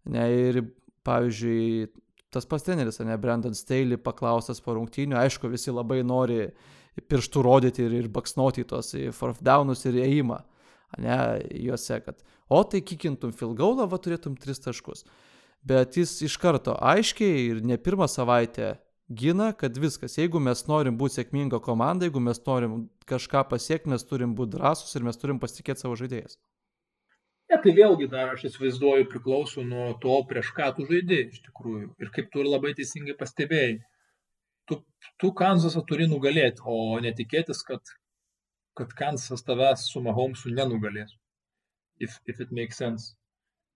Ne, ir pavyzdžiui, tas pats treneris, ne, Brandon Staley paklaustas po rungtynių, aišku, visi labai nori pirštų rodyti ir, ir baksnuoti tos fourth downus ir įėjimą, ne, juose, kad, o tai kikintum filgaulą, va turėtum tris taškus. Bet jis iš karto aiškiai ir ne pirmą savaitę gina, kad viskas, jeigu mes norim būti sėkminga komanda, jeigu mes norim kažką pasiekti, mes turim būti drąsus ir mes turim pasitikėti savo žaidėjais. Ne, tai vėlgi dar aš įsivaizduoju priklauso nuo to, prieš ką tu žaidži iš tikrųjų. Ir kaip tu ir labai teisingai pastebėjai, tu, tu Kanzasą turi nugalėti, o netikėtis, kad, kad Kanzasas tavęs su Mahomsu nenugalės. If, if it makes sense.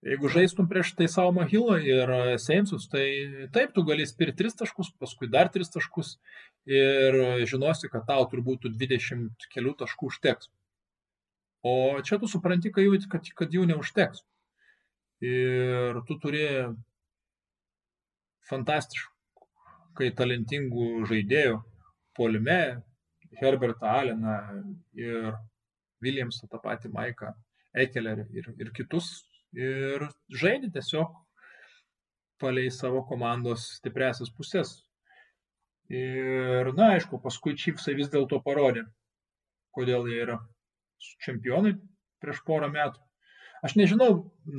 Jeigu žaistum prieš tai savo Mahilą ir Seimsus, tai taip, tu gali spirti 3 taškus, paskui dar 3 taškus ir žinosi, kad tau turbūt 20 kelių taškų užteks. O čia tu supranti, kad jų, kad, kad jų neužteks. Ir tu turi fantastiškai talentingų žaidėjų polime, Herbertą Alleną ir Williamsą, tą patį Maiką Ekelerį ir, ir kitus. Ir žaidė tiesiog palei savo komandos stipresias pusės. Ir, na, aišku, paskui Čipsai vis dėlto parodė, kodėl jie yra čempionai prieš porą metų. Aš nežinau,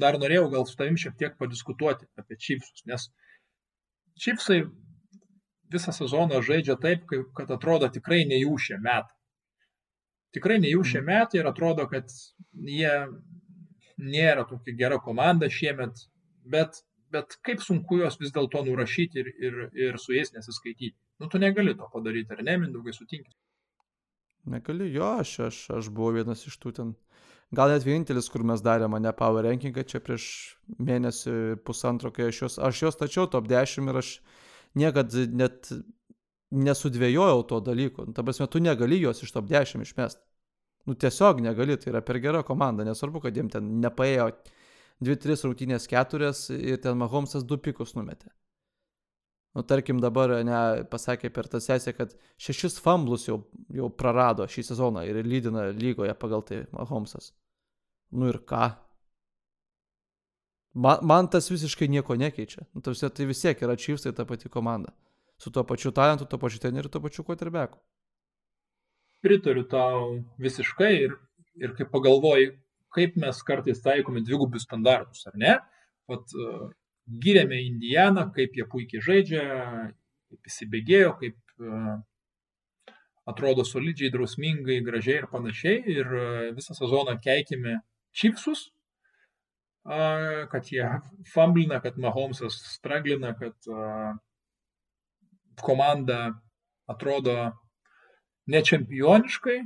dar norėjau gal su tavim šiek tiek padiskutuoti apie Chiefsus, nes Chiefsai visą sezoną žaidžia taip, kad atrodo tikrai ne jų šie metai. Tikrai ne jų šie mhm. metai ir atrodo, kad jie nėra tokia gera komanda šiemet, bet, bet kaip sunku juos vis dėlto nurašyti ir, ir, ir su jais nesiskaityti. Nu, tu negali to padaryti, ar ne, Mindaugai, sutinkit? Negali, jo, aš, aš, aš buvau vienas iš tų ten. Gal net vienintelis, kur mes darėme mane power rankingą čia prieš mėnesį pusantro, kai aš juos, aš juos tačiau top 10 ir aš niekad net nesudvėjojau to dalyko. Nu, ta prasme, tu negali juos iš top 10 išmest. Nu tiesiog negali, tai yra per gera komanda, nesvarbu, kad jiem ten nepaėjo 2-3 rungtynės 4 ir ten Mahomesas 2 pikus numetė. Nu, tarkim, dabar ne, pasakė per tą sesiją, kad šešis famblus jau, jau prarado šį sezoną ir lydina lygoje pagal tai Mahomesas. Nu ir ką? Man, man tas visiškai nieko nekeičia. Nu, tarsi, tai vis tiek yra Chiefs, tai ta pati komanda. Su tuo pačiu talentu, tuo pačiu treneriu, tuo pačiu quarterbacku. pritariu tau visiškai ir, ir kaip pagalvoji, kaip mes kartais taikome dvigubius standartus, ar ne? Vat, gyrėme Indianą, kaip jie puikiai žaidžia, kaip įsibėgėjo, kaip uh, atrodo solidžiai, drausmingai, gražiai ir panašiai. Ir uh, visą sezoną keikime čipsus, uh, kad jie famblina, kad Mahomesas straglina, kad komanda atrodo nečempioniškai.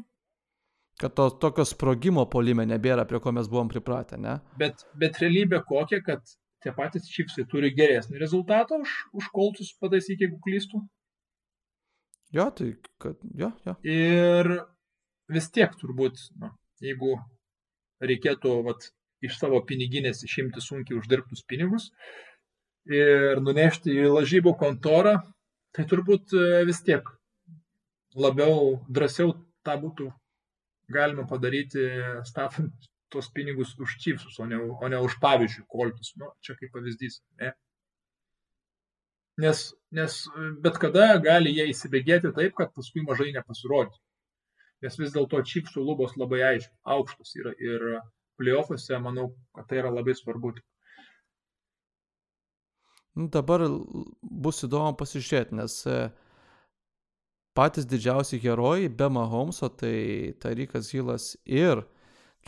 Kad to tokio sprogimo polime nebėra, prie ko mes buvom pripratę, ne? Bet, bet realybė kokia, kad tie patys čipsai turi geresnį rezultatą už, už koltus, pataisyk, jeigu klystu. Jo, tai kad, jo, jo. Ir vis tiek turbūt, na, jeigu reikėtų vat, iš savo piniginės išimti sunkiai uždirbtus pinigus ir nunešti į lažybų kontorą, tai turbūt e, vis tiek labiau drąsiau tą būtų galima padaryti statant tos pinigus už čipsus, o ne, o ne už pavyzdžiui koltus. Nu, čia kaip pavyzdys. Ne? Nes, nes bet kada gali jie įsibėgėti taip, kad paskui mažai nepasirodys. Nes vis dėlto čipsų lubos labai aiškiai aukštos yra ir playoffuose manau, kad tai yra labai svarbu. Nu, dabar bus įdomu pasižiūrėti, nes uh, patys didžiausi herojai be Mahomeso, tai Tarikas Hilas ir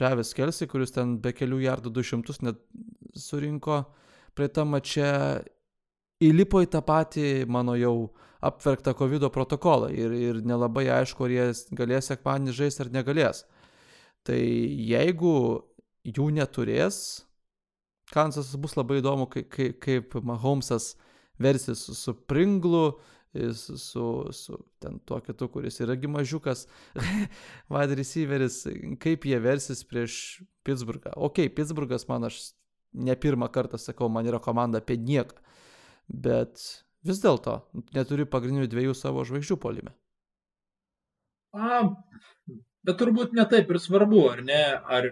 Travis Kelsey, kuris ten be kelių jardų 200 net surinko praeitą mačią, įlipo į tą patį mano jau apverktą COVID protokolą ir, ir nelabai aišku, ar jie galės sekmanį žaisti ar negalės. Tai jeigu jų neturės, Kansas bus labai įdomu, kaip, kaip, Mahomesas versis su Pringlu, su, su, ten tuo kitu, kuris iragi mažiukas, <laughs> wide receiveris, kaip jie versis prieš Pittsburghą. Ok, Pittsburghas man aš ne pirmą kartą sakau, man yra komanda apie nieką, bet vis dėlto neturi pagrindinių dviejų savo žvaigždžių polime. A, bet turbūt ne taip ir svarbu, ar ne, ar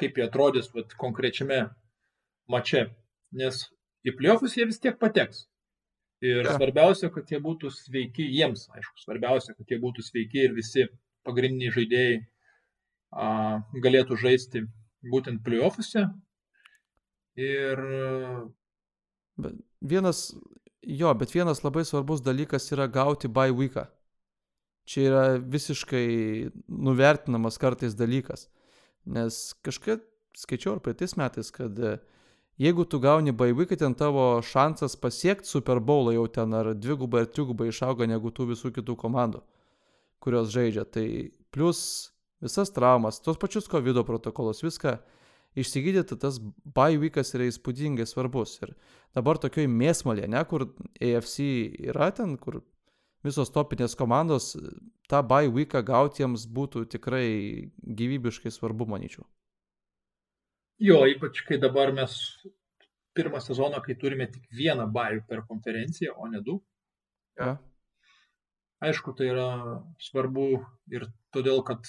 kaip jie atrodys vat, konkrečiame mače, nes į pliofus jie vis tiek pateks. Ir ja. svarbiausia, kad jie būtų sveiki jiems, aišku, svarbiausia, kad jie būtų sveiki ir visi pagrindiniai žaidėjai a, galėtų žaisti būtent playoffuose. Ir. Bet vienas, jo, bet vienas labai svarbus dalykas yra gauti by weeką. Čia yra visiškai nuvertinamas kartais dalykas. Nes kažkaip skaičiau ar praeitais metais, kad uh, jeigu tu gauni baivikai, ten tavo šansas pasiekti Super Bowlą jau ten ar dvigubai ar trigubai išauga negu tų visų kitų komandų, kurios žaidžia. Tai plus visas traumas, tos pačius COVID protokolus, viską išsigydyti, tas baivikas yra įspūdingai svarbus. Ir dabar tokioj mėsmalė, ne, kur AFC yra ten, kur visos topinės komandos, tą baiviką gauti jiems būtų tikrai gyvybiškai svarbu, manyčiau. Jo, ypač kai dabar mes pirmą sezoną, kai turime tik vieną bajų per konferenciją, o ne du. Ja. Aišku, tai yra svarbu ir todėl, kad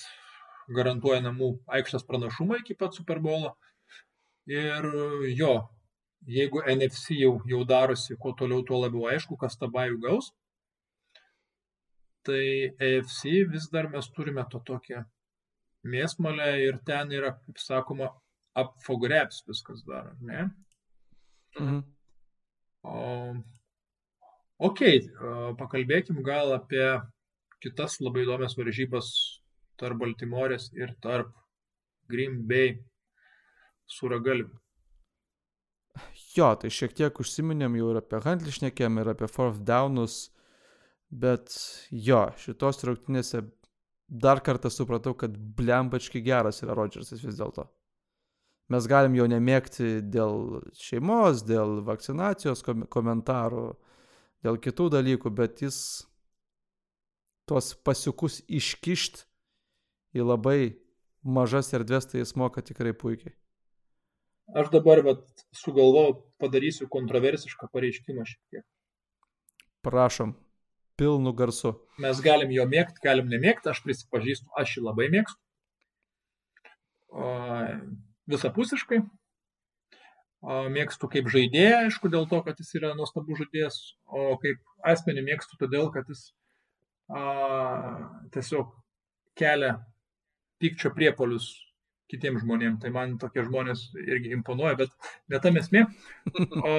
garantuoja namų aikštės pranašumą iki pat Super Bowlo. Ir jo, jeigu NFC jau, jau darosi kuo toliau, tuo labiau aišku, kas tą bajų gaus, tai AFC vis dar mes turime to tokią mėsmalę ir ten yra, kaip sakoma, grabs viskas dar, ne? Mhm. O, ok, pakalbėkim gal apie kitas labai įdomias varžybas tarp Baltimorės ir tarp Green Bay suragalvių. Jo, tai šiek tiek užsiminėm jau ir apie Huntley šnekėm, ir apie fourth downus, bet jo, šitos rungtynėse dar kartą supratau, kad blembački geras yra Rodžersas vis dėlto. Mes galim jo nemėgti dėl šeimos, dėl vakcinacijos komentarų, dėl kitų dalykų, bet jis tuos pasiukus iškišt į labai mažas erdvės, tai jis moka tikrai puikiai. Aš dabar vat, sugalvojau, padarysiu kontroversišką pareiškimą šiek tiek. Prašom, pilnu garsu. Mes galim jo mėgti, galim nemėgti, aš prisipažįstu, aš jį labai mėgstu. O, visapusiškai. Mėgstu kaip žaidėją, aišku, dėl to, kad jis yra nuostabus žaidėjas, o kaip asmenį mėgstu todėl, kad jis a, tiesiog kelia pykčio priepolius kitiems žmonėms. Tai man tokie žmonės irgi imponuoja, bet netam esmė. O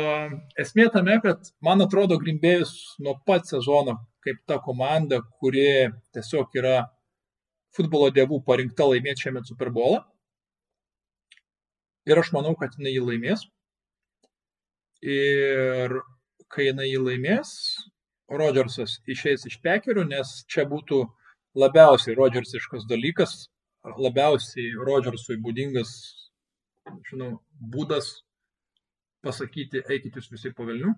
esmė tame, kad man atrodo Grimbėjus nuo pat sezono kaip ta komanda, kuri tiesiog yra futbolo dievų parinkta laimėti šiame Super Bowlą. Ir aš manau, kad jinai jį laimės. Ir kai jinai jį laimės, Rodžersas išeis iš pekerių, nes čia būtų labiausiai Rodžersiškas dalykas, labiausiai Rodžersui būdingas, žinau, būdas pasakyti, eikit jūs visi po velnių,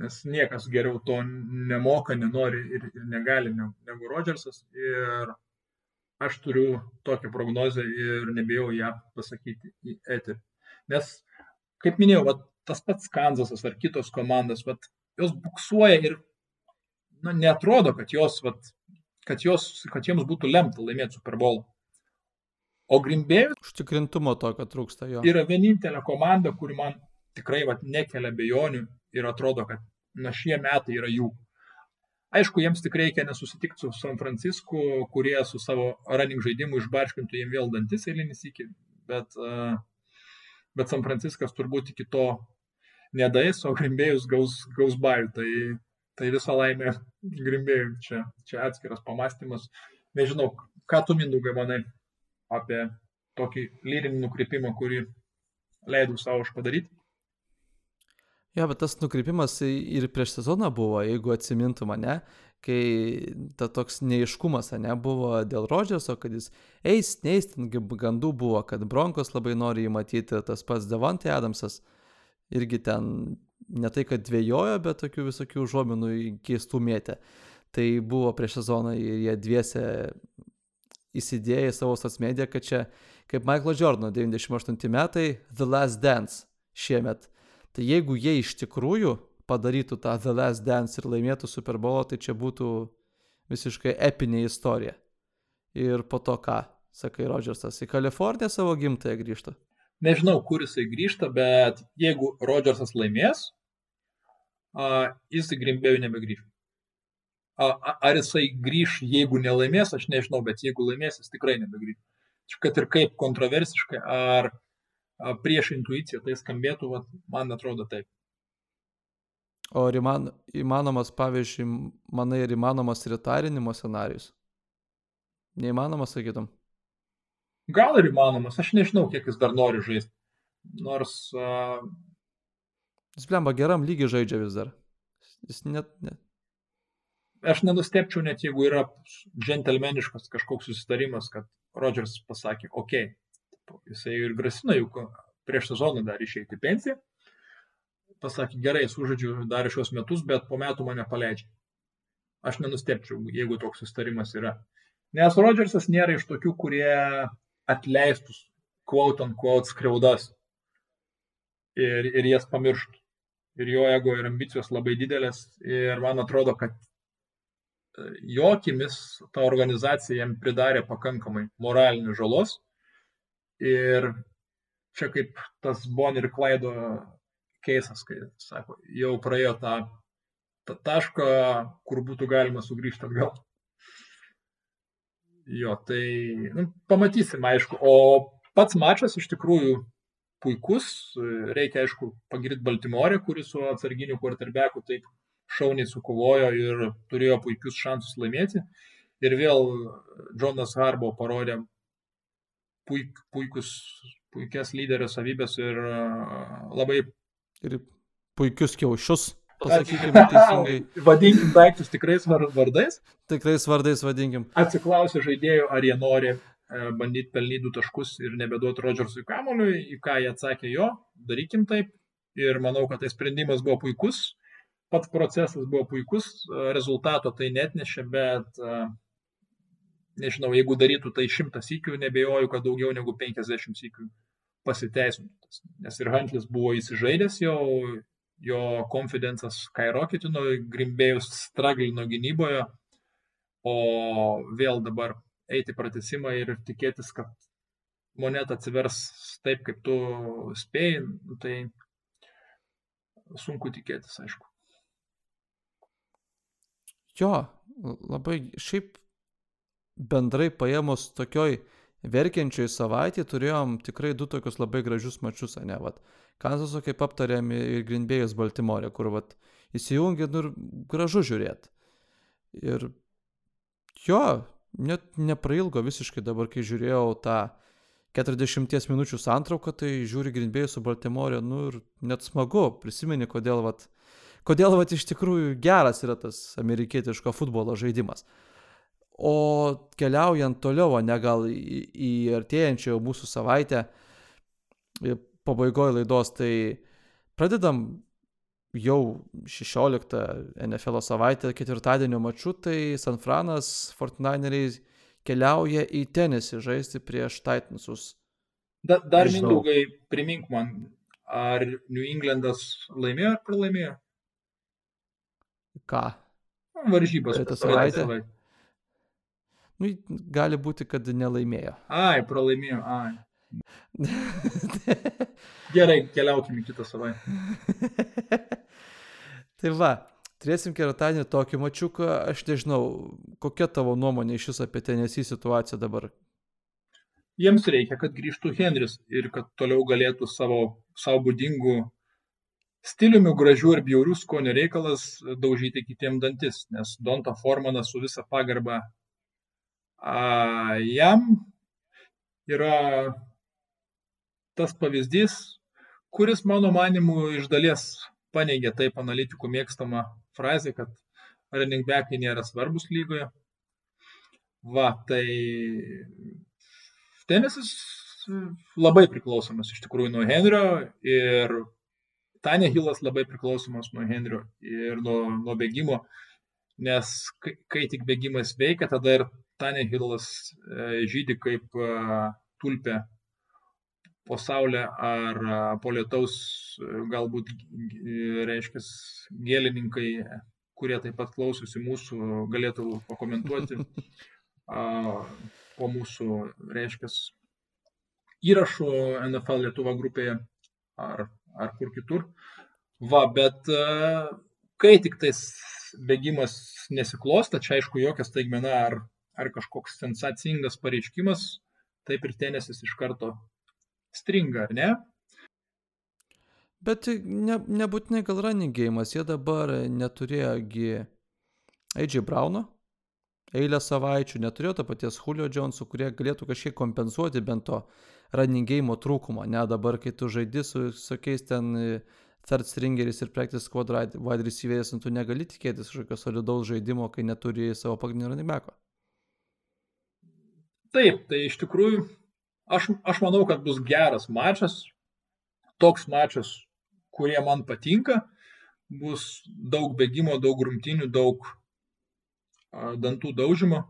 nes niekas geriau to nemoka, nenori ir, ir negali negu Rodžersas. Ir aš turiu tokią prognozę ir nebijau ją pasakyti į eterį. Nes, kaip minėjau, va, tas pats Kanzasas ar kitos komandos, va, jos buksuoja ir na, netrodo, kad jos va, kad, jos, kad jiems būtų lemta laimėti Super Bowl. O Grimbėjus. Užtikrintumo to, kad trūksta jo. Yra vienintelė komanda, kuri man tikrai vat, nekelia bejonių ir atrodo, kad na šie metai yra jų. Aišku, jiems tik reikia nesusitikti su San Francisku, kurie su savo running žaidimu išbarškintų jiems vėl dantis eilinį iki, bet, uh, bet San Franciskas turbūt iki to nedais, o Grimbėjus gaus, gaus bajų. Tai Tai visą laimę grimbėjų, čia, čia atskiras pamastymas. Nežinau, ką tu mindugai manai apie tokį lyrinį nukreipimą, kurį leidau savo aš padaryti. Jo, bet tas nukreipimas ir prieš sezoną buvo, jeigu atsimintų mane, kai ta toks neiškumas, ne, buvo dėl Rodžerso, kad jis eis, neis, ten gandų buvo, kad Bronkos labai nori jį matyti, tas pats Devontai Adamsas irgi ten ne tai, kad dvėjojo, bet tokių visokių užuominų keistų mėtė. Tai buvo prieš sezoną ir jie dviese įsidėjo į savo sosmediją, kad čia kaip Michael Jordan 98 metai The Last Dance šiemet. Tai jeigu jie iš tikrųjų padarytų tą The Last Dance ir laimėtų Super Bowl, tai čia būtų visiškai epinė istorija. Ir po to ką, sakai Rodžersas, į Kaliforniją savo gimtąją grįžta? Nežinau, kur jisai grįžta, bet jeigu Rodžersas laimės, jis į Grimbėjų nebegrįž. Ar jisai grįž, jeigu nelaimės, aš nežinau, bet jeigu laimės, jis tikrai nebegrįž. Kad ir kaip kontroversiškai, ar prieš intuiciją tai skambėtų, vat, man atrodo taip. O ar įman, įmanomas, pavyzdžiui, manai, ir įmanomas retarinimo scenarius? Neįmanomas, sakytum? Gal ir įmanomas, aš nežinau, kiek jis dar nori žaisti. Nors uh, Jis blemba geram lygiai žaidžia vis dar. Jis net... net... Aš nenustepčiau net jeigu yra džentelmeniškas kažkoks susitarimas, kad Rodžers pasakė, okei, okay. Jisai ir grasino juk prieš sezoną dar išeiti pensiją, pasakė, gerai, sužaidžiu dar šios metus, bet po metų mane paleidžia. Aš nenustepčiau, jeigu toks susitarimas yra. Nes Rodžersas nėra iš tokių, kurie atleistus, quote on quote, skriaudas. Ir, ir jas pamirštų. Ir jo ego ir ambicijos labai didelės. Ir man atrodo, kad e, jo akimis ta organizacija jam pridarė pakankamai moralinių žalos ir čia kaip tas Bonnie ir Klaido keisas, kai sako, jau praėjo tą, tą tašką, kur būtų galima sugrįžti atgal. Jo, tai nu, pamatysim, aišku. O pats mačas iš tikrųjų puikus. Reikia, aišku, pagirti Baltimorę, kuris su atsarginiu quarterbacku taip šauniai sukovojo ir turėjo puikius šansus laimėti. Ir vėl Jonas Harbo parodė puik, puikus, puikias lyderio savybės ir labai. Ir puikius kiaušius. Pasakykime teisingai. <laughs> Vadinkim daiktus tikrais vardais. Tikrais vardais vadinkim. Atsiklausė žaidėjų, ar jie nori E, bandyti pelnyti du taškus ir nebeduoti Rodžersui kamuoliui, į ką jie atsakė jo, darykim taip. Ir manau, kad tai sprendimas buvo puikus, pats procesas buvo puikus, rezultato tai net nešė, bet e, nežinau, jeigu darytų tai šimtas įkių, nebejoju, kad daugiau negu 50 įkių pasiteisintų. Nes ir Hantlis buvo įsižaidęs jau, jo konfidencas skyroketino, Grimbėjus straglino gynyboje, o vėl dabar eiti pratesimą ir tikėtis, kad moneta atsivers taip, kaip tu spėjai, nu, tai sunku tikėtis, aišku. Jo, labai šiaip bendrai paėmus tokioj verkiančioj savaitėje turėjom tikrai du tokius labai gražius mačius, ne, vat. Kanzaso, kaip aptarėm, ir Grindbėjus Baltimorė, kur, vat, įsijungia nu, ir gražu žiūrėti. Ir jo, net neprailgo visiškai dabar, kai žiūrėjau tą 40 minučių santrauką, tai žiūri Grindbėjus su Baltimorė, nu ir net smagu, prisimeni, kodėl, vat, kodėl, vat, iš tikrųjų geras yra tas amerikietiško futbolo žaidimas. O keliaujant toliau, o ne gal į, į artėjančią mūsų savaitę, pabaigoje laidos, tai pradedam jau 16 NFL savaitę ketvirtadienio maču, tai San Franas 49eriai keliauja į tenisį žaisti prieš Titansus. Da, dar Nežinau. mindaugai, primink man, ar New Englandas laimėjo ar pralaimėjo? Ką? Varžybas. Praeitą savaitę. savaitę. Nu, gali būti, kad nelaimėjo. Ai, pralaimėjo, ai. <laughs> Gerai, keliaukime kitą savaitę. <laughs> tai va, turėsim ketvirtadienį tokį mačiuką, aš nežinau, kokia tavo nuomonė iš vis apie tenesį situaciją dabar? Jiems reikia, kad grįžtų Henris ir kad toliau galėtų savo, savo būdingų stiliumi gražių ir bjaurių skonio reikalas daužyti kitiem dantis, nes Donta Formanas su visa pagarba a, jam yra tas pavyzdys, kuris mano manimu iš dalies paneigia taip analitikų mėgstamą frazę, kad running backai nėra svarbus lygoje. Va, tai tenisas labai priklausomas iš tikrųjų nuo Henrio ir Tane Hilas labai priklausomas nuo Henrio ir nuo, nuo bėgimo, nes kai, kai tik bėgimas veikia, tada ir Tanehilas e, žydi kaip e, tulpė po saulę ar e, po lietaus, galbūt, reiškia, gėlininkai, kurie taip pat klausosi mūsų, galėtų pakomentuoti <laughs> po mūsų, reiškia, įrašų NFL Lietuva grupėje ar, ar kur kitur. Va, bet kai tik tais bėgimas nesiklosta, čia aišku jokia staigmena ar ar kažkoks sensacingas pareiškimas, taip ir tenisis iš karto stringa, ar ne? Bet ne, nebūtinai gal running game'as, jie dabar neturėjogi AJ Brauno eilę savaičių, neturėjo to paties Julio Jonesų, kurie galėtų kažkiek kompensuoti bent to running game'o trūkumo. Ne dabar, kai tu žaidži su visokiais ten third stringeris ir practice squad wide receiveris, tu negali tikėtis kažkokio solidaus žaidimo, kai neturi savo pagrindinio running back'o. Taip, tai iš tikrųjų aš, aš manau, kad bus geras mačas, toks mačas, kurie man patinka, bus daug bėgimo, daug rungtinių, daug dantų daužimo.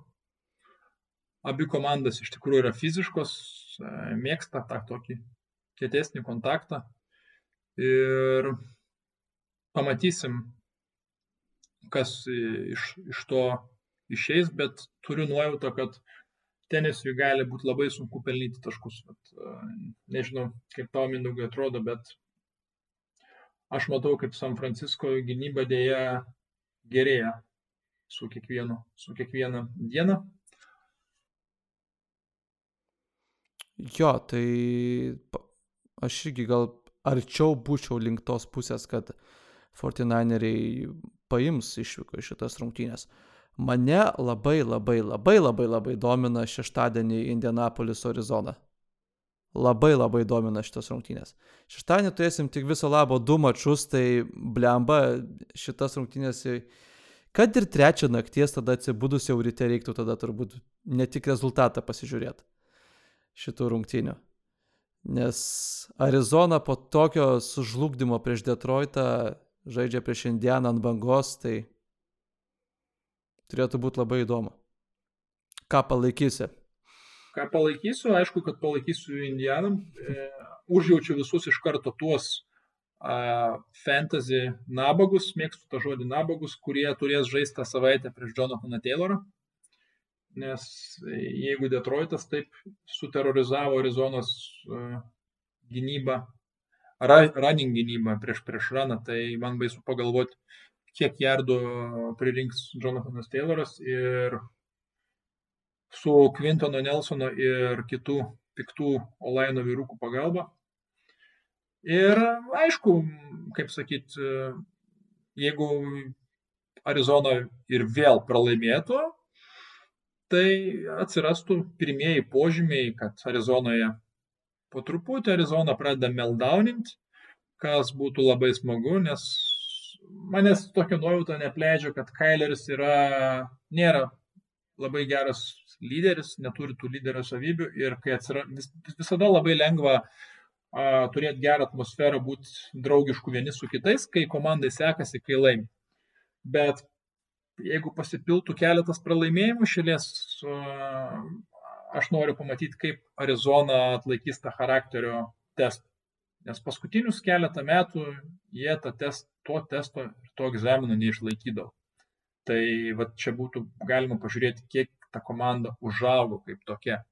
Abi komandas iš tikrųjų yra fiziškos, mėgsta tą tokį kietesnį kontaktą. Ir pamatysim, kas iš, iš to išeis, bet turiu nuojautą, kad tenisui gali būti labai sunku pelnyti taškus. Bet, nežinau, kaip tau mindaugai atrodo, bet aš matau, kaip San Francisco gynyba dėja gerėja su kiekvienu, su kiekviena diena. Jo, tai aš irgi gal arčiau būčiau link tos pusės, kad 49eriai paims išvyko iš šitas rungtynės. Uh, Mane labai labai labai labai labai domina šeštadienį Indianapolis Arizona. Labai labai domina šitos rungtynės. Šeštadienį turėsim tik viso labo du mačus, tai blemba šitas rungtynės, kad ir trečią nakties tada atsibudus jau ryte reiktų tada turbūt ne tik rezultatą pasižiūrėti šitų rungtynių. Nes Arizona po tokio sužlugdymo prieš Detroitą žaidžia prieš Indianą ant bangos, tai Turėtų būti labai įdomu. Ką palaikysi? Ką palaikysiu, aišku, kad palaikysiu Indianam. E, užjaučiu visus iš karto tuos a, fantasy nabagus, mėgstu tą žodį nabagus, kurie turės žaisti tą savaitę prieš Jonathaną Taylorą. Nes jeigu Detroitas taip suterorizavo Arizonos a, gynybą, ra, running gynybą prieš prieš raną, tai man baisu pagalvoti, kiek jardų pririnks Jonathanas Tayloras ir su Quintono Nelsono ir kitų piktų Olaino vyrukų pagalba. Ir aišku, kaip sakyt, jeigu Arizona ir vėl pralaimėtų, tai atsirastų pirmieji požymiai, kad Arizonoje po truputį Arizona pradeda meldaunint, kas būtų labai smagu, nes manęs tokia nuojauta nepleidžia, kad Kaileris yra, nėra labai geras lyderis, neturi tų lyderio savybių ir kai atsira, vis, visada labai lengva a, turėti gerą atmosferą, būti draugišku vieni su kitais, kai komandai sekasi, kai laimi. Bet jeigu pasipiltų keletas pralaimėjimų šilės, aš noriu pamatyti, kaip Arizona atlaikys tą charakterio testą. Nes paskutinius keletą metų jie tą test, to testo ir to egzamino neišlaikydavo. Tai va čia būtų galima pažiūrėti, kiek ta komanda užaugo kaip tokia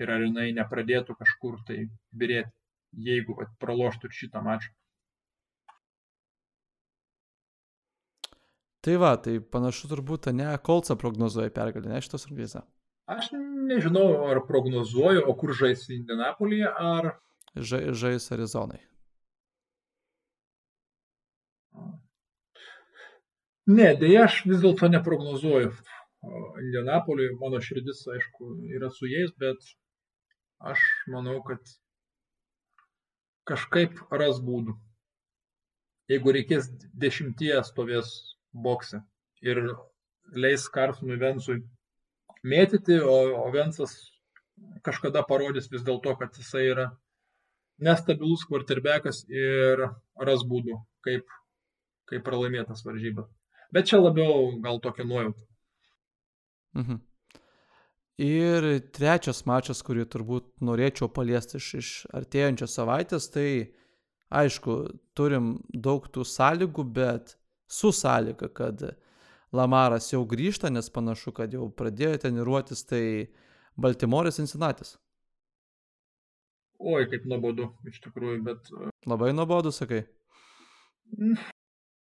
ir ar jinai nepradėtų kažkur tai birėti, jeigu va, praloštų šitą mačą. Tai va, tai panašu turbūt, ne, Kolca prognozuoja pergalę, ne šitos rungtynėse. Aš nežinau, ar prognozuoju, o kur žais Indianapolyje, ar... Ža, žais Arizonai. Ne, dėja, aš vis dėlto neprognozuoju. Indianapoliui mano širdis, aišku, yra su jais, bet aš manau, kad kažkaip ras būdų. Jeigu reikės dešimties stovės bokse ir leis Karsonui Vensui mėtyti, o, o Vensas kažkada parodys vis dėlto, kad jisai yra nestabilus kvarterbekas ir ras būdų, kaip, kaip pralaimėtas varžybas. Bet čia labiau gal tokia nuojauta. Mhm. Ir trečias mačas, kurį turbūt norėčiau paliesti iš, iš artėjančios savaitės, tai aišku, turim daug tų sąlygų, bet su sąlyga, kad Lamaras jau grįžta, nes panašu, kad jau pradėjo treniruotis, tai Baltimoris Cincinnati. Oi, kaip nuobodu, iš tikrųjų, bet. Labai nuobodu, sakai.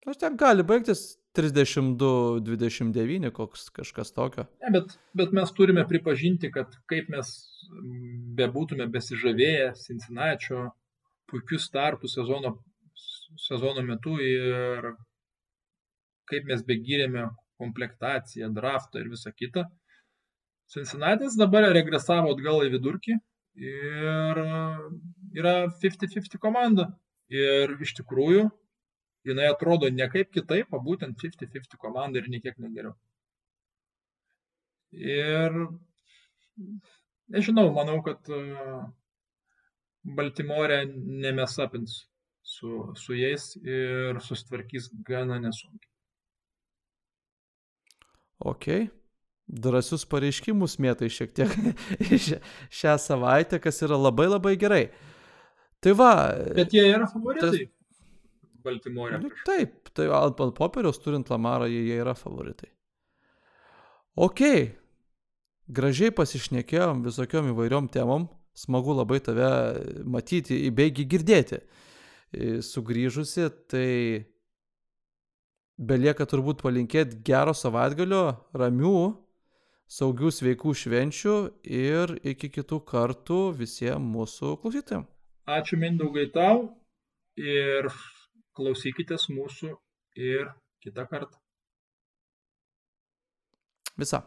Aš ten gali baigtis 32-29, koks kažkas tokio. Ne, bet, bet mes turime pripažinti, kad kaip mes bebūtume besižavėję Cincinnati puikių startų sezono, sezono metu ir kaip mes begyrėme komplektaciją, draftą ir visą kitą. Cincinnati dabar regresavo atgal į vidurkį ir yra 50-50 komanda. Ir iš tikrųjų jinai atrodo ne kaip kitaip, o būtent 50-50 komanda ir niekiek negeriau. Ir nežinau, manau, kad e, Baltimorė nemesapins su, su jais ir sustvarkys gana nesunkiai. Ok. Drąsius pareiškimus mėtai šiek tiek <laughs> šią savaitę, kas yra labai labai gerai. Tai va. Bet jie yra favoritai. Tas, Baltimorė. Nu, taip, tai ant popieriaus turint Lamarą jie, jie yra favoritai. Ok, gražiai pasišnekėjom visokiom įvairiom temom, smagu labai tave matyti, įbeigi girdėti. Sugryžusi, tai belieka turbūt palinkėti gero savaitgalio, ramių, saugių, sveikų švenčių ir iki kitų kartų visiems mūsų klausytėm. Ačiū Mindaugai tau ir klausykitės mūsų ir kitą kartą. Visa.